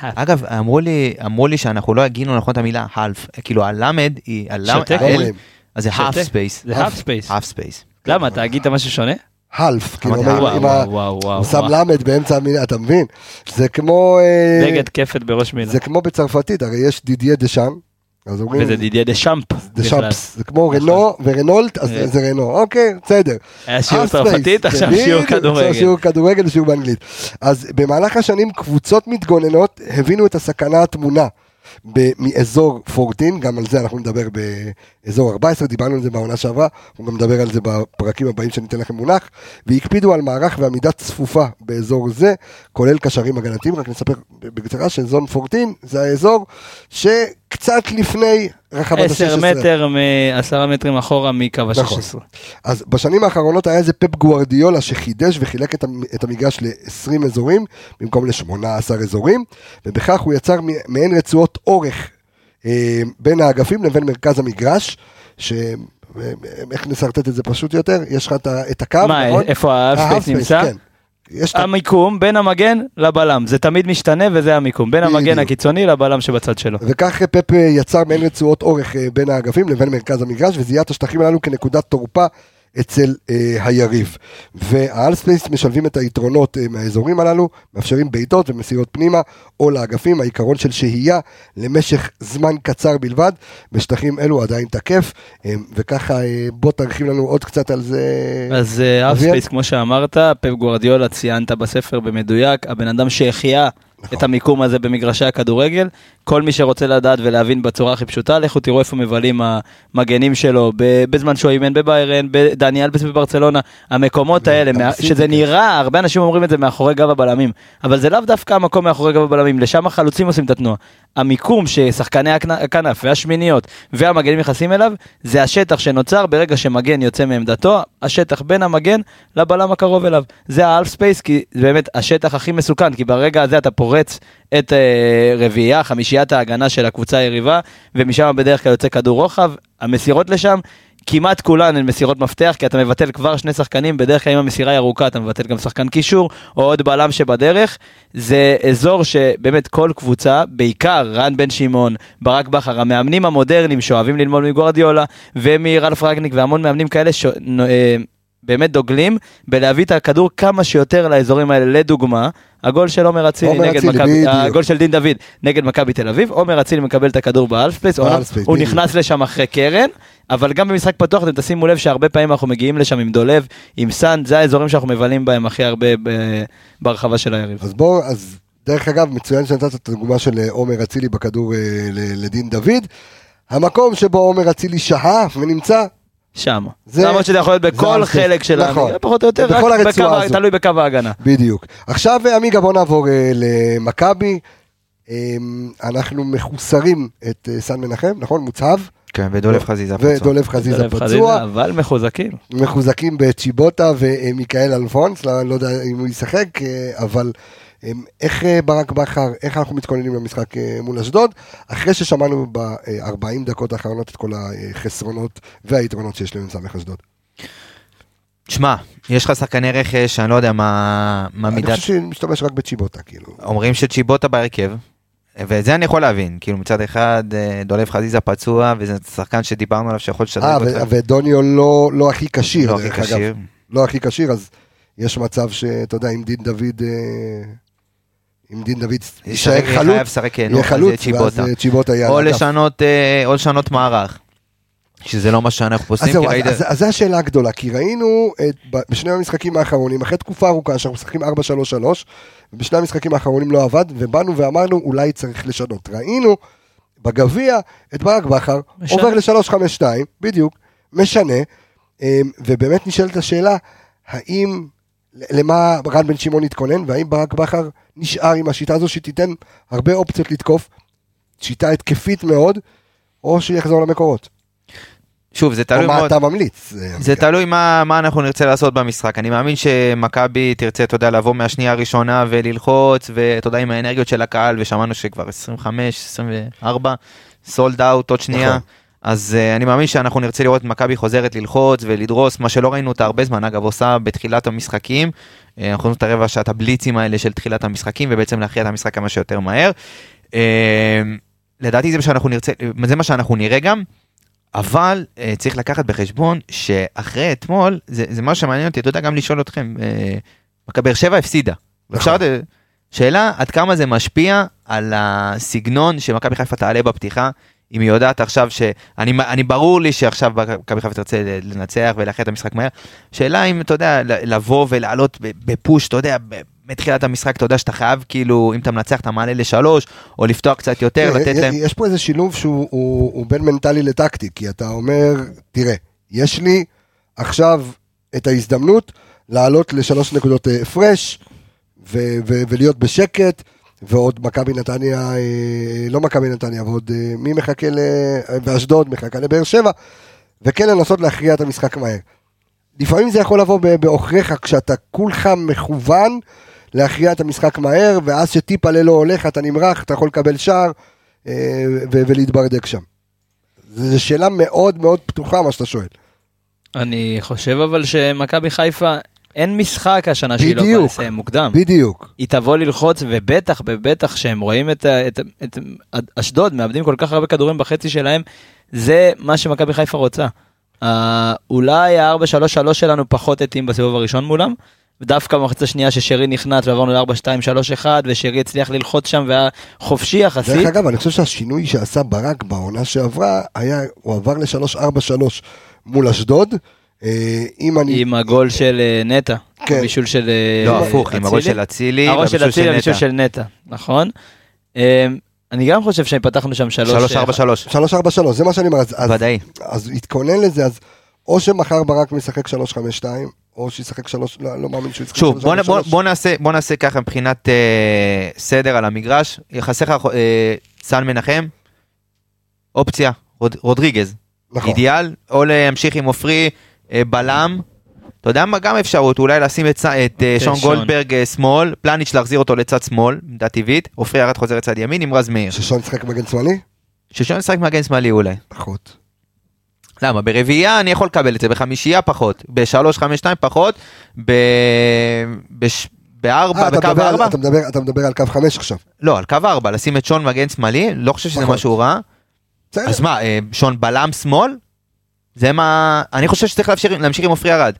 אגב, אמרו לי, אמרו לי שאנחנו לא הגינו נכון את המילה half, כאילו הלמד היא, הלמד. אז זה שותה. space. זה half space. half space. למה, אתה הגית משהו שונה? half, כאילו. הוא שם. למד באמצע המילה, אתה מבין? זה כמו... אה, נגד כפת בראש מילה. זה כמו בצרפתית, הרי יש דידיה דה שאן, אז אומרים... וזה דידיה דה שמפ. דה. שאמפס, זה כמו. רנו ורנולט, אז אה. זה רנו, אוקיי, בסדר. היה שיעור צרפתית, עכשיו שיעור עכשיו כדורגל. שיעור כדורגל ושיעור באנגלית. אז במהלך השנים קבוצות מתגוננות הבינו את הסכנה הטמונה. מאזור 14, גם על זה אנחנו נדבר באזור 14, דיברנו על זה בעונה שעברה, אנחנו גם נדבר על זה בפרקים הבאים שניתן לכם מונח, והקפידו על מערך ועמידה צפופה באזור זה, כולל קשרים הגנתיים, רק נספר בקצרה שזון 14 זה האזור שקצת לפני רחבת ה-16. 10 מטר, מ- 10 מטרים אחורה מקו נכון. ה-16. אז בשנים האחרונות היה איזה פפ גוארדיולה שחידש וחילק את המ- את המגרש ל-20 אזורים במקום ל-18 אזורים, ובכך הוא יצר מעין רצועות אורך אה, בין האגפים לבין מרכז המגרש, ש... אה, איך נשרטט את זה פשוט יותר? יש לך את הקו, מה, נכון? איפה ה-half space, נמצא? כן. יש המיקום בין המגן לבלם, זה תמיד משתנה וזה המיקום, בין המגן. הקיצוני לבלם שבצד שלו. וכך פפ אה, יצר מעין רצועות אורך אה, בין האגפים לבין מרכז המגרש וזיהה את השטחים הללו כנקודת תורפה אצל אה, היריב. וה half space משלבים את היתרונות אה, מהאזורים הללו, מאפשרים בעיטות ומסירות פנימה או לאגפים, העיקרון של שהייה למשך זמן קצר בלבד, בשטחים אלו עדיין תקף, אה, וככה אה, בוא תרחיב לנו עוד קצת על זה. אז half אביאל? space, כמו שאמרת, פפ גוארדיולה ציינת בספר במדויק, הבן אדם שהחיה נכון. את המיקום הזה במגרשי הכדורגל. כל מי שרוצה לדעת ולהבין בצורה הכי פשוטה, לכו תראו איפה מבלים המגנים שלו בזמן שהוא אימן בביירן, בדני אלבס בברצלונה, המקומות האלה, מה- שזה. נראה, הרבה אנשים אומרים את זה מאחורי גב הבלמים, אבל זה לאו דווקא המקום מאחורי גב הבלמים, לשם החלוצים עושים את התנועה. המיקום ששחקני הכנ- הכנף והשמיניות והמגנים נכנסים אליו, זה השטח שנוצר ברגע שמגן יוצא מעמדתו, השטח בין המגן לבלם הקרוב אליו. זה ה half space, כי זה באמת השטח הכי מסוכן, כי ברגע הזה אתה פורץ את אה, רביעייה, חמישיית ההגנה של הקבוצה היריבה, ומשם בדרך כלל יוצא כדור רוחב, המסירות לשם. כמעט כולן הן מסירות מפתח, כי אתה מבטל כבר שני שחקנים, בדרך כלל אם המסירה היא ארוכה אתה מבטל גם שחקן קישור, או עוד בלם שבדרך. זה אזור שבאמת כל קבוצה, בעיקר רן בן שמעון, ברק בכר, המאמנים המודרניים שאוהבים ללמוד מגוארדיולה, ומראלף רגניק והמון מאמנים כאלה, ש... באמת דוגלים בלהביא את הכדור כמה שיותר לאזורים האלה. לדוגמה, הגול של עומר אצילי נגד מכבי. הגול של דין דוד נגד מכבי תל אביב, עומר אצילי מקבל את הכדור ב half space, הוא. נכנס לשם אחרי קרן, אבל גם במשחק פתוח אתם תשימו לב שהרבה פעמים אנחנו מגיעים לשם עם דולב, עם סאן, זה האזורים שאנחנו מבלים בהם הכי הרבה ברחבה של היריב. אז בוא, אז דרך אגב, מצוין שנתת את הדוגמה של אה, עומר אצילי בכדור אה, לדין דוד. המקום שבו עומר אצילי שהה ונמצא, שם. זה- למרות שזה יכול להיות בכל. חלק של נכון. המגרש, פחות או יותר, בכל רק הרצועה בקו. תלוי בקו ההגנה. בדיוק. עכשיו אה, עמיגה בוא נעבור אה, למכבי. אה, אנחנו מחוסרים את אה, סן מנחם, נכון? מוצהב. כן, ודולב חזיזה פצוע. ודולב חזיזה פצוע. חזיזה, אבל מחוזקים. מחוזקים בצ'יבוטה ומיכאל אלפונס, לא, לא יודע אם הוא ישחק, אבל איך אה, ברק בכר, איך אנחנו מתכוננים למשחק אה, מול אשדוד, אחרי ששמענו ב-40 דקות האחרונות את כל החסרונות והיתרונות שיש למ"ס אשדוד. שמע, יש לך שחקני רכש, אני לא יודע מה מה אני מידת... חושב שמשתמש רק בצ'יבוטה, כאילו. אומרים שצ'יבוטה בהרכב, ואת זה אני יכול להבין, כאילו מצד אחד אה, דולב חזיזה פצוע, וזה שחקן שדיברנו עליו שיכול לשדרג אה, אותך. ו- ודוניו לא לא הכי כשיר, לא הכי. כשיר. לא הכי כשיר, אז יש מצב שאתה יודע, אם דין דוד, אה, אם דין דוד יישאר חלוץ, חייב לשחק, נו, יהיה אז זה חלוץ, ואז צ'יבוטה. אה, צ'יבוטה יהיה או. לשנות, אה, או לשנות מערך, שזה לא מה שאנחנו אז עושים, זהו, כי אז, ראית... אז, אז זו השאלה הגדולה, כי ראינו את, בשני המשחקים האחרונים, אחרי תקופה ארוכה שאנחנו משחקים 4-3-3, ובשני המשחקים האחרונים לא עבד, ובאנו ואמרנו אולי צריך לשנות. ראינו בגביע את ברק בכר. עובר ל-3-5-2, בדיוק, משנה, אמ, ובאמת נשאלת השאלה, האם, למה רן בן שמעון התכונן, והאם ברק בכר נשאר עם השיטה הזו שתיתן הרבה אופציות לתקוף, שיטה התקפית מאוד, או שיחזור למקורות. שוב, זה או תלוי מה מאוד. אתה ממליץ. אה, זה תלוי מה, מה אנחנו נרצה לעשות במשחק. אני מאמין שמכבי תרצה, אתה יודע, לבוא מהשנייה הראשונה וללחוץ, ואתה יודע, עם האנרגיות של הקהל, ושמענו שכבר 25, 24, סולד אאוט עוד שנייה. נכון. אז uh, אני מאמין שאנחנו נרצה לראות את מכבי חוזרת ללחוץ ולדרוס, מה שלא ראינו אותה הרבה זמן, אגב, עושה בתחילת המשחקים. Uh, אנחנו רואים את הרבע שעת הבליצים האלה של תחילת המשחקים, ובעצם להכריע את המשחק כמה שיותר מהר. Uh, לדעתי זה מה שאנחנו נרצה, זה מה שאנחנו נראה גם. אבל אה, צריך לקחת בחשבון שאחרי אתמול, זה, זה משהו שמעניין אותי, אתה יודע, גם לשאול אתכם, מכבי באר שבע הפסידה. אפשר, שאלה עד כמה זה משפיע על הסגנון שמכבי חיפה תעלה בפתיחה, אם היא יודעת עכשיו ש... אני, ברור לי שעכשיו מכבי חיפה תרצה לנצח ולאחד את המשחק מהר. שאלה אם אתה יודע, לבוא ולעלות בפוש, אתה יודע, מתחילת המשחק אתה יודע שאתה חייב כאילו אם אתה מנצח אתה מעלה לשלוש או לפתוח קצת יותר תראה, לתת י- להם יש פה איזה שילוב שהוא הוא, הוא בין מנטלי לטקטי, כי אתה אומר, תראה, יש לי עכשיו את ההזדמנות לעלות לשלוש נקודות אה, הפרש, ו- ו- ולהיות בשקט, ועוד מכבי נתניה, אה, לא מכבי נתניה, ועוד אה, מי מחכה ל... ואשדוד מחכה לבאר שבע, וכן לנסות להכריע את המשחק מהר. לפעמים זה יכול לבוא בעוכריך כשאתה כולך מכוון להכריע את המשחק מהר, ואז שטיפה ללא הולך, אתה נמרח, אתה יכול לקבל שער אה, ולהתברדק שם. זו שאלה מאוד מאוד פתוחה מה שאתה שואל. אני חושב אבל שמכבי חיפה, אין משחק השנה שהיא לא. יכולה לסיים מוקדם. בדיוק. היא תבוא ללחוץ, ובטח, ובטח שהם רואים את, את, את, את אשדוד, מאבדים כל כך הרבה כדורים בחצי שלהם, זה מה שמכבי חיפה רוצה. Uh, אולי ה-4-3-3 שלנו פחות התאים בסיבוב הראשון מולם, ודווקא במחצית השנייה ששרי נכנס ועברנו ל-4-2-3-1, ושרי הצליח ללחוץ שם והיה חופשי יחסית. דרך אגב, אני חושב שהשינוי שעשה ברק בעונה שעברה, היה, הוא עבר ל-3-4-3 מול אשדוד. אה, אם אני... עם הגול של אה, נטע, כן. הבישול של אה, לא הפוך עם הגול. של אצילי הראש של והבישול אצילי, הבישול. של נטע, נכון. אה, אני גם חושב שפתחנו שם שלוש... 3-4-3 3-4-3, זה מה שאני אומר. אז, אז, ודאי אז התכונן לזה, אז או שמחר ברק משחק 3-5-2, או שישחק 3, לא, לא מאמין שהוא ישחק 3-5-3. שוב בוא, בוא, בוא נעשה בוא נעשה ככה מבחינת אה, סדר על המגרש חסר לך אה, סן מנחם אופציה רוד, רודריגז נכון. אידיאל או להמשיך עם עופרי בלם. אתה יודע מה גם אפשרות אולי לשים את, ס- את אה, שון שון. גולדברג אה, שמאל פלניץ' להחזיר אותו לצד שמאל עמדה טבעית עופרי ירד חוזר לצד ימין עם רז מאיר ששון ישחק מגן שמאלי? ששון ישחק מגן שמאלי אולי פחות. למה ברביעייה אני יכול לקבל את זה בחמישייה פחות בשלוש חמש שתיים פחות ב... בש... בארבע אה, אתה בקו ארבע אתה מדבר- אתה מדבר על קו 5 עכשיו. לא על קו ארבע לשים את שון מגן שמאלי לא חושב שזה. משהו רע בסדר. אז מה אה, שון בלם שמאל זה מה אני חושב שצריך להמשיך, להמשיך עם עופרי ארד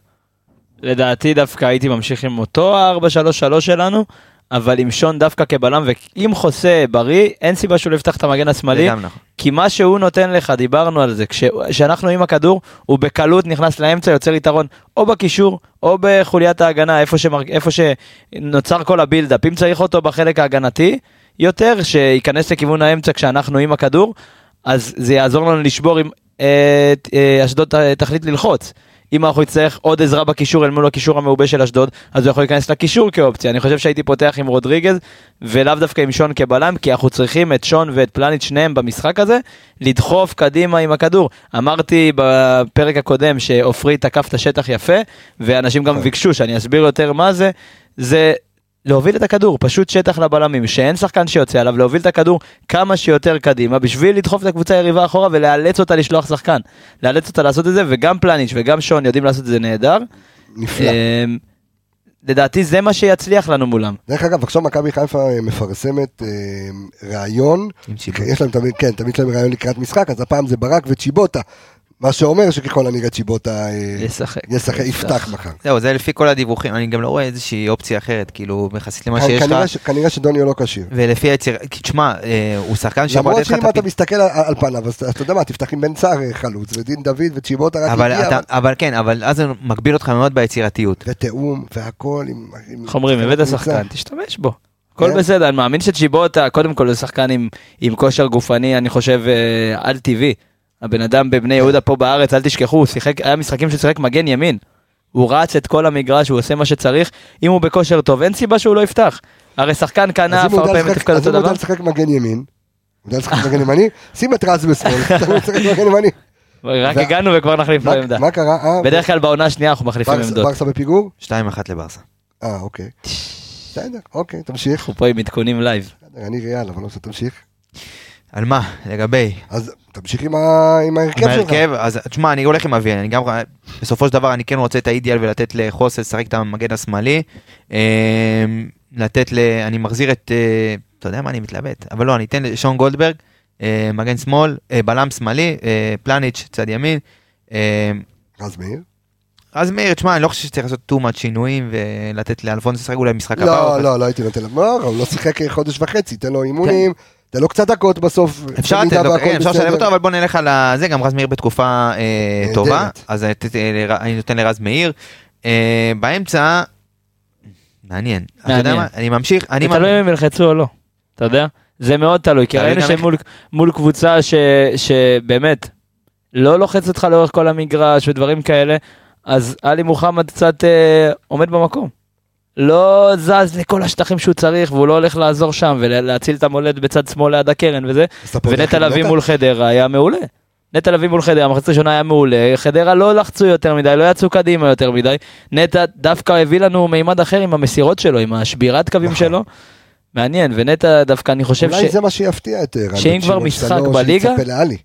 לדעתי דווקא הייתי ממשיך עם אותו ה-4-3-3 שלנו, אבל עם שון דווקא כבלם, ואם חוסה בריא, אין סיבה שהוא לא יפתח את המגן השמאלי, נכון. כי מה שהוא נותן לך, דיברנו על זה, כש- כשאנחנו עם הכדור, הוא בקלות נכנס לאמצע, יוצר יתרון, או בקישור, או בחוליית ההגנה, איפה, שמר... איפה שנוצר כל הבילדאפ. אם צריך אותו בחלק ההגנתי, יותר, שייכנס לכיוון האמצע כשאנחנו עם הכדור, אז זה יעזור לנו לשבור אשדוד ת- תחליט ללחוץ. אם אנחנו נצטרך עוד עזרה בקישור אל מול הקישור המעובה של אשדוד, אז הוא יכול להיכנס לקישור כאופציה. אני חושב שהייתי פותח עם רודריגז, ולאו דווקא עם שון כבלם, כי אנחנו צריכים את שון ואת פלניץ' שניהם במשחק הזה, לדחוף קדימה עם הכדור. אמרתי בפרק הקודם שעופרי תקף את השטח יפה, ואנשים גם ביקשו שאני אסביר יותר מה זה, זה להוביל את הכדור, פשוט שטח לבלמים, שאין שחקן שיוצא עליו, להוביל את הכדור כמה שיותר קדימה, בשביל לדחוף את הקבוצה היריבה אחורה ולאלץ אותה לשלוח שחקן. לאלץ אותה לעשות את זה, וגם פלניץ' וגם שון יודעים לעשות את זה נהדר. נפלא. אמ, לדעתי זה מה שיצליח לנו מולם. דרך אגב, עכשיו מכבי חיפה אה, מפרסמת אה, ראיון, יש להם תמיד, כן, תמיד יש להם ראיון לקראת משחק, אז הפעם זה ברק וצ'יבוטה, מה שאומר שככל הנראה צ'יבוטה אה, ישחק. ישחק, יפתח מחר. זהו זה לפי כל הדיווחים אני גם לא רואה איזושהי אופציה אחרת כאילו יחסית למה שיש לך כנראה ש- שדוניו לא כשיר. ולפי היציר כי תשמע אה, הוא שחקן שיכול למרות לתת לך שאם את אתה. מסתכל על- פניו, אז אתה- יודע מה, תפתח עם בן סער אה, חלוץ, ודין דוד וצ'יבוטה רק אבל, הגיע, אבל- כן אבל אז זה מגביל אותך מאוד ביצירתיות ותיאום והכל עם... עם- איך אומרים, עם הבאת. שחקן, תשתמש בו. הכל כן. בסדר, אני מאמין שצ'יבוטה, קודם כל זה שחקן עם, עם כושר גופני, אני חושב, אה, על טבעי. הבן אדם בבני יהודה פה בארץ, אל תשכחו, הוא שיחק, היה משחקים שהוא שיחק מגן ימין. הוא רץ את כל המגרש, הוא עושה מה שצריך, אם הוא בכושר טוב, אין סיבה שהוא לא יפתח. הרי שחקן אז כנף, הוא הרבה פעמים לשחק- מתפקד אז אותו אם הוא יודע דבר. לשחק מגן ימין, הוא יודע לשחק מגן ימני, שים את רז בשמאל, משחק מגן ימני. רק הגענו וכבר נחליף לו מה- עמדה. מה קרה? אה, בדרך כלל בעונה השנייה אנחנו מחליפים עמדות. ברסה בפיגור? 2-1 לברסה. אה, אוקיי. בסדר, אוקיי, תמשיך. אנחנו פה עם עדכונים לייב. אני ריאל, אבל לא רוצה, תמשיך. על מה? לגבי? אז תמשיך עם ה- עם ההרכב עם שלך. ההרכב, אז תשמע, אני הולך עם אבי, אני גם, בסופו של דבר אני כן רוצה את האידיאל ולתת לחוסל לשחק את המגן השמאלי. אה, לתת ל... אני מחזיר את... אה, אתה יודע מה, אני מתלבט, אבל לא, אני אתן לשון גולדברג אה, מגן שמאל, אה, בלם שמאלי, פלניץ' צד ימין. רז מאיר? אז מאיר, תשמע, אני לא חושב שצריך לעשות too much שינויים ולתת לאלפונס לשחק אולי משחק הבא. לא, לא, לא הייתי נותן לו, לא, הוא לא שיחק חודש וחצי, תן לו אימונים, תן לו קצת דקות בסוף. אפשר לתת לו, אפשר לשלב. אותו, אבל בוא נלך על זה, גם רז מאיר בתקופה אה. טובה, אז אני נותן לר- אני נותן לרז מאיר. אה, באמצע, מעניין. אני ממשיך, אני תלוי אם הם ילחצו או לא, אתה יודע? זה מאוד תלוי, כי ראינו שמול מול קבוצה ש- שבאמת לא לוחצת אותך לאורך כל המגרש ודברים כאלה, אז עלי מוחמד קצת אה, עומד במקום. לא זז לכל השטחים שהוא צריך והוא לא הולך לעזור שם ולהציל את המולדת בצד שמאל ליד הקרן וזה, ונטע לביא? מול חדרה היה מעולה. נטע לביא מול חדרה, המחצית הראשונה היה מעולה, חדרה לא לחצו יותר מדי, לא יצאו קדימה יותר מדי, נטע דווקא הביא לנו מימד אחר עם המסירות שלו, עם השבירת קווים נכון. שלו. מעניין, ונטע דווקא אני חושב אולי זה מה שיפתיע את רן. שאם בן כבר משחק בליגה-.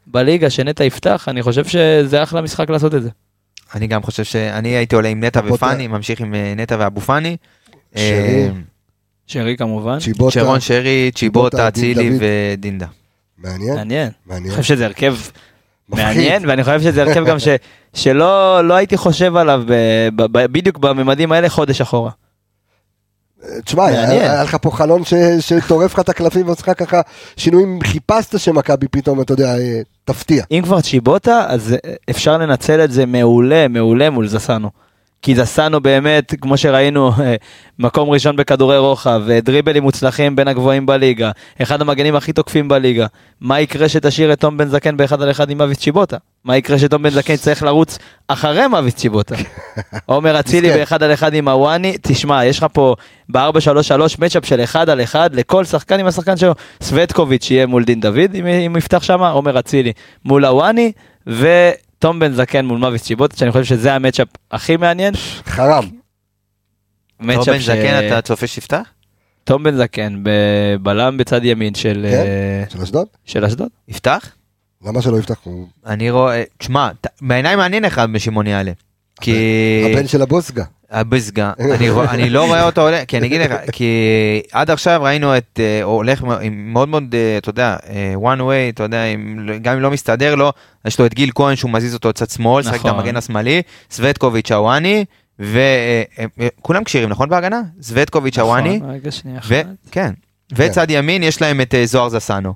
שבליגה שנטע יפתח, אני חושב שזה אחלה משחק לעשות את זה. אני גם חושב שאני הייתי עולה עם נטע. ופאני, ממשיך עם אה, נטע ואבו פאני. שרי. אה, שרי כמובן, צ'יבוטה, שרון שרי, צ'יבוטה, אצילי. ודינדה. מעניין, מעניין. אני. חושב שזה הרכב מפחיד. מעניין, ואני חושב שזה הרכב גם ש- שלא לא הייתי חושב עליו ב- ב- ב- בדיוק בממדים האלה חודש אחורה. תשמע, היה לך פה חלון ש- שטורף לך את הקלפים ועושה ככה שינויים, חיפשת שמכבי פתאום, אתה יודע, אה, תפתיע. אם כבר צ'יבוטה, אז אה, אפשר לנצל את זה מעולה, מעולה מול זסנו. כי זסנו באמת, כמו שראינו, אה, מקום ראשון בכדורי רוחב, אה, דריבלים מוצלחים בין הגבוהים בליגה, אחד המגנים הכי תוקפים בליגה. מה יקרה שתשאיר את תום בן זקן באחד על אחד עם אביס צ'יבוטה? מה יקרה שתום בן זקן יצטרך לרוץ אחרי מאביס צ'יבוטה? עומר אצילי. באחד על אחד עם הוואני, תשמע, יש לך פה ב-4-3-3 מצ'אפ של אחד על אחד לכל שחקן עם השחקן שלו, סווטקוביץ' יהיה מול דין דוד, אם, יפתח שם, עומר אצילי מול הוואני, ותום בן זקן מול מאביס צ'יבוטה, שאני חושב שזה המצ'אפ הכי מעניין. חרם. מצ'אפ בן זקן, אתה צופה שיפתח? תום בן זקן, בבלם בצד ימין של, כן? אה, של אשדוד? של אשדוד. יפתח? למה שלא יפתח? אני רואה, תשמע, בעיניי מעניין אחד בשמעון יעלה. כי... הבן של הבוסגה. הבסגה, אני, רוא- אני לא רואה אותו עולה, כי אני אגיד לך, כי עד עכשיו ראינו את, אה, הוא הולך עם מאוד מאוד, אה, אתה יודע, אה, one way, אתה יודע, אם- גם אם לא מסתדר לו, יש לו את גיל כהן שהוא מזיז אותו צד שמאל, שחק את נכון. המגן השמאלי, סווטקוביץ' הוואני, וכולם כשירים, נכון בהגנה? סווטקוביץ' הוואני, נכון, רגע, שנייה ו- אחת. כן, וצד ימין יש להם את זוהר זסנו.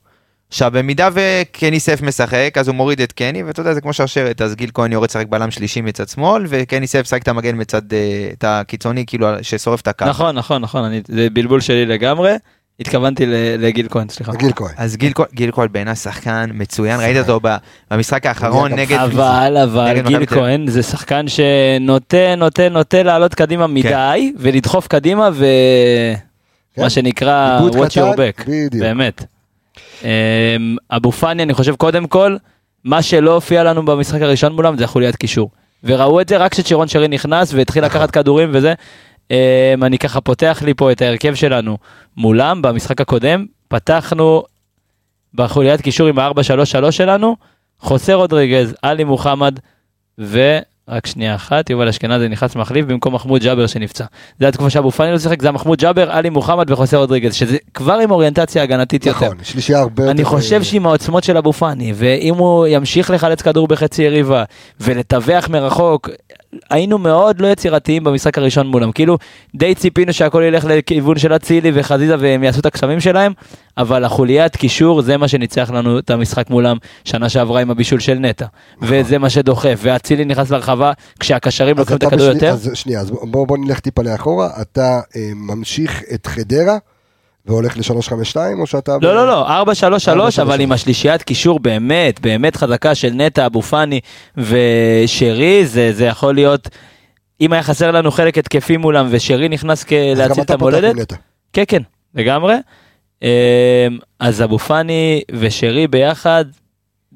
עכשיו במידה וקני סף משחק אז הוא מוריד את קני ואתה יודע זה כמו שרשרת אז גיל כהן יורד לשחק בלם שלישי מצד שמאל וקני סף שחק את המגן מצד אה, את הקיצוני כאילו ששורף את הקו. נכון, נכון, נכון, אני- זה בלבול שלי לגמרי. התכוונתי לגיל כהן, סליחה. גיל כהן. אז גיל כהן- גיל כהן בעיניי שחקן מצוין ראית אותו במשחק האחרון נגד אבל, אבל נגד גיל. כהן זה שחקן שנוטה, נוטה, נוטה לעלות קדימה כן. מדי, ולדחוף קדימה, כן. ומה שנקרא עיבוד watch your back, בדיוק. באמת. אמ, אבו פאני, אני חושב קודם כל, מה שלא הופיע לנו במשחק הראשון מולם זה החוליית קישור. וראו את זה רק כשצ'ירון שרי נכנס והתחיל נכון. לקחת כדורים וזה. אמ, אני ככה פותח לי פה את ההרכב שלנו מולם במשחק הקודם, פתחנו בחוליית קישור עם ה-4-3-3 שלנו, חוסה רודריגז, עלי מוחמד ו... רק שנייה אחת, יובל אשכנזי נכנס מחליף במקום מחמוד ג'אבר שנפצע. זה התקופה שאבו פאני לא שיחק, זה היה מחמוד ג'אבר, עלי מוחמד וחוסה רודריגז, שזה כבר עם אוריינטציה הגנתית יותר. נכון, שלישייה הרבה יותר... אני חושב אה, שעם העוצמות של אבו פאני, ואם הוא ימשיך לחלץ כדור בחצי יריבה, ולטווח מרחוק, היינו מאוד לא יצירתיים במשחק הראשון מולם. כאילו, די ציפינו שהכל ילך לכיוון של אצילי וחזיזה והם יעשו את הקסמים שלהם, אבל החוליית קישור זה מה שניצח לנו את המשחק מולם שנה שעברה עם הבישול של נטע. וזה מה שדוחף, ואצילי נכנס לרחבה כשהקשרים לוקחים את הכדור יותר. אז שנייה, אז בוא בוא נלך טיפה לאחורה. אתה אה, ממשיך את חדרה והולך ל-352 או שאתה... לא, לא, לא, 4-3-3, 4-3-3. אבל עם השלישיית קישור באמת, באמת חזקה של נטע, אבו פאני ושרי, זה, זה יכול להיות, אם היה חסר לנו חלק התקפי מולם ושרי נכנס להציל את המולדת. כן, כן, לגמרי. אמ, אז אבו פאני ושרי ביחד,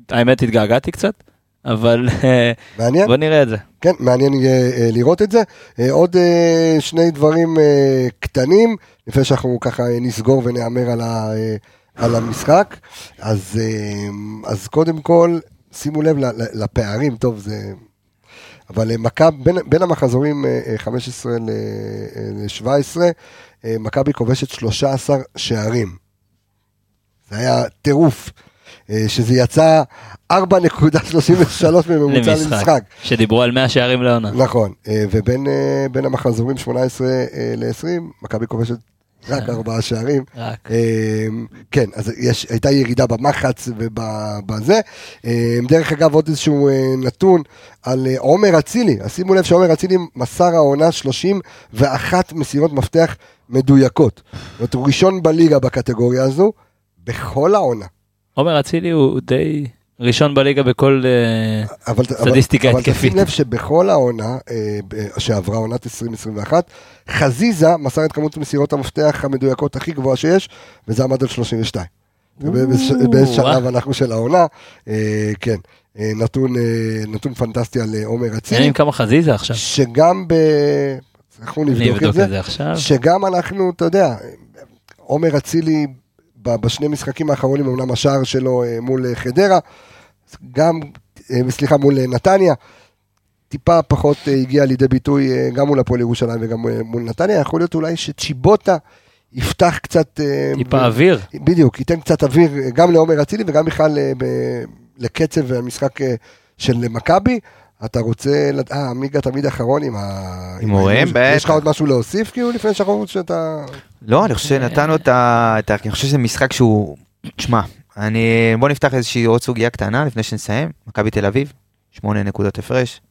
האמת התגעגעתי קצת, אבל אה, מעניין? בוא נראה את זה. כן, מעניין יהיה אה, לראות את זה. אה, עוד אה, שני דברים אה, קטנים, לפני שאנחנו ככה אה, נסגור ונהמר על, ה, אה, על המשחק. אז, אה, אז קודם כל, שימו לב לפערים, טוב, זה... אבל אה, מכבי, בין, בין המחזורים אה, אה, 15 ל-17, מכבי כובשת 13 שערים. זה היה טירוף. אה, שזה יצא 4.33 מממוצע למשחק. שדיברו על 100 שערים לעונה. נכון, אה, ובין אה, המחזורים 18 ל-20, מכבי כובשת רק ארבעה שערים. רק. כן, אז יש, הייתה ירידה במחץ ובזה. דרך אגב, עוד איזשהו נתון על עומר אצילי. אז שימו לב שעומר אצילי מסר העונה 31 מסירות מפתח מדויקות. זאת אומרת, הוא ראשון בליגה בקטגוריה הזו, בכל העונה. עומר אצילי הוא די ראשון בליגה בכל... אה, אבל, סטטיסטיקה אבל, התקפית. אבל תשים לב שבכל העונה אה, שעברה עונת 2021, חזיזה מסר את כמות מסירות המפתח המדויקות הכי גבוהה שיש, וזה עמד על 32. ובאיזה באיזה שלב. אנחנו של העונה, אה, כן, נתון, נתון פנטסטי על עומר אצילי, עם כמה חזיזה עכשיו. שגם ב... אנחנו נבדוק את זה, את זה עכשיו. שגם אנחנו, אתה יודע, עומר אצילי בשני משחקים האחרונים, אמנם השער שלו אה, מול אה, חדרה, גם, אה, סליחה, מול נתניה, טיפה פחות הגיע לידי ביטוי גם מול הפועל ירושלים וגם מול נתניה, יכול להיות אולי שצ'יבוטה יפתח קצת... טיפה ב- אוויר. בדיוק, ייתן קצת אוויר גם לעומר אצילי וגם בכלל ב- לקצב המשחק של מכבי. אתה רוצה, אה, עמיגה תמיד אחרון עם ה... הימורים, ההימור. יש לך. עוד משהו להוסיף כאילו לפני שאנחנו שאתה... לא, אני חושב שנתנו את ה... אני חושב שזה משחק שהוא... תשמע, אני... בוא נפתח איזושהי עוד סוגיה קטנה לפני שנסיים. מכבי תל אביב, שמונה נקודות הפרש.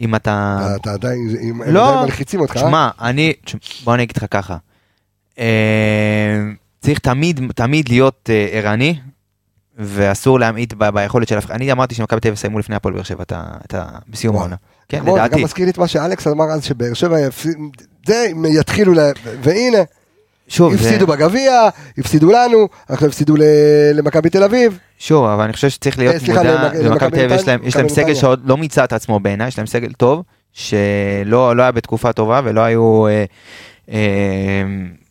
אם אתה... אתה- עדיין, הם הם לא. עדיין מלחיצים אותך, אה? תשמע, אני... בוא אני אגיד לך ככה. אה, צריך תמיד, תמיד להיות אה, ערני, ואסור להמעיט ב- ביכולת של אף אחד. אני אמרתי שמכבי תל אביב יסיימו לפני הפועל באר שבע את ה-. בסיום. העונה. כן, כמו, זה גם לדעתי. מזכיר לי את מה שאלכס אמר אז שבאר שבע יפסיד, זה הם יתחילו, ל... והנה, שוב, זה- הפסידו בגביע, הפסידו לנו, עכשיו הפסידו ל- למכבי תל אביב, שוב, אבל אני חושב שצריך להיות אה, סליחה, מודע, למכ- למכבי תל אביב יש להם- יש להם מכבי סגל. שעוד לא מיצה את עצמו בעיניי, יש להם סגל טוב, שלא לא היה בתקופה טובה ולא היו, אה, אה,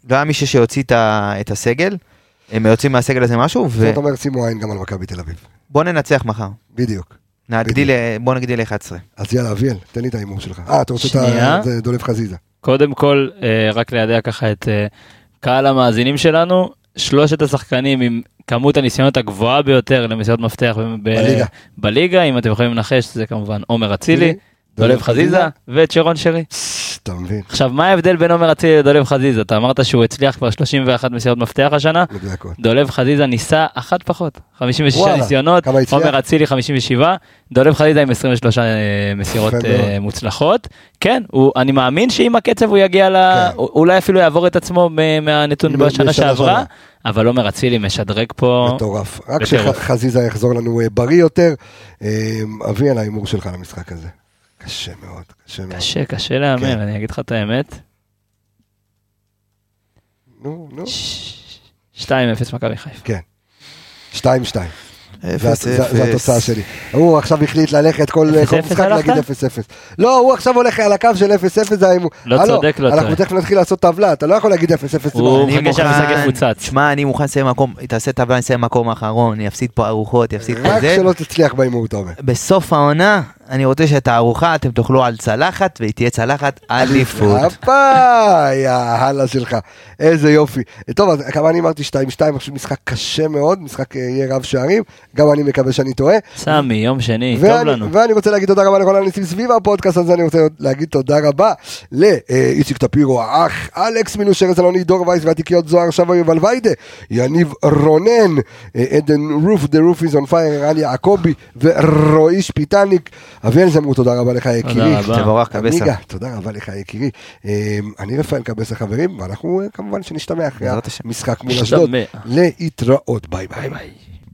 לא היה מישהו שיוציא את הסגל, הם יוצאים מהסגל הזה משהו, זאת אומרת שימו עין גם על מכבי תל אביב, ובוא ננצח מחר, בדיוק. נגדיל, אה, בוא נגדיל ל-11. אז יאללה, אביאל, תן לי את ההימור שלך. אה, אתה רוצה את דולב חזיזה. קודם כל, אה, רק לידע ככה את אה, קהל המאזינים שלנו, שלושת השחקנים עם כמות הניסיונות הגבוהה ביותר למסירות מפתח ב- בליגה. בליגה, אם אתם יכולים לנחש, זה כמובן עומר אצילי, דולב חזיזה חזיזה. וצ'רון שרי. אתה מבין, עכשיו, מה ההבדל בין עומר אצילי לדולב חזיזה? אתה אמרת שהוא הצליח כבר 31 מסירות מפתח השנה, מדויקות. דולב חזיזה ניסה אחת פחות, 56 וואלה, ניסיונות? עומר אצילי 57, דולב חזיזה עם 23 אה, מסירות מאוד. מוצלחות. כן, הוא, אני מאמין שעם הקצב הוא יגיע ל... כן. אולי אפילו יעבור את עצמו מהנתון בשנה שעברה. אבל עומר אצילי משדרג פה. מטורף. רק. שחזיזה יחזור לנו אה, בריא יותר. אבי על ההימור שלך למשחק הזה. קשה מאוד, קשה מאוד. קשה, קשה להמר, כן. אני אגיד לך את האמת. נו, נו. 2-0 מכבי חיפה. זה- זה אפס. התוצאה שלי. הוא עכשיו החליט ללכת כל משחק? להגיד 0-0. לא, הוא עכשיו הולך על הקו של 0-0, זה ההימור. לא צודק, לא אנחנו צודק. תכף נתחיל לעשות טבלה, אתה לא יכול להגיד 0-0. הוא מחכה שהמשחק מוכן- יפוצץ. שמע, אני מוכן לסיים מקום, תעשה טבלה, אני אסיים מקום האחרון, יפסיד פה ארוחות, יפסיד פה רק זה. שלא תצליח בהימור, אתה אומר. בסוף העונה, אני רוצה שאת הארוחה אתם תאכלו על צלחת, והיא תהיה צלחת אליפות. הפה, יא הלאה שלך, איזה יופי. טוב, אז כמה אני אמרתי 2-2, עכשיו משחק קשה מאוד, משחק אה, יהיה רב שערים, גם אני מקווה שאני טועה. סמי, יום שני, טוב לנו. ואני רוצה להגיד תודה רבה לכל האנשים סביב הפודקאסט הזה, אני רוצה להגיד תודה רבה לאיציק טפירו האח, אלכס מינושר אלוני, דור וייס והתיקיות זוהר שבו יובל ויידה, יניב רונן, אה, עדן רוף, The Roof is on fire, ערן יעקבי ורועי שפיטניק. אביאל זמרו, תודה רבה לך יקירי. רבה. תבורך קבסה. עמיגה, תודה רבה לך יקירי. אה, אני רפאל קבסה חברים, ואנחנו אה, כמובן שנשתמע אחרי. המשחק מול אשדוד. להתראות. ביי ביי.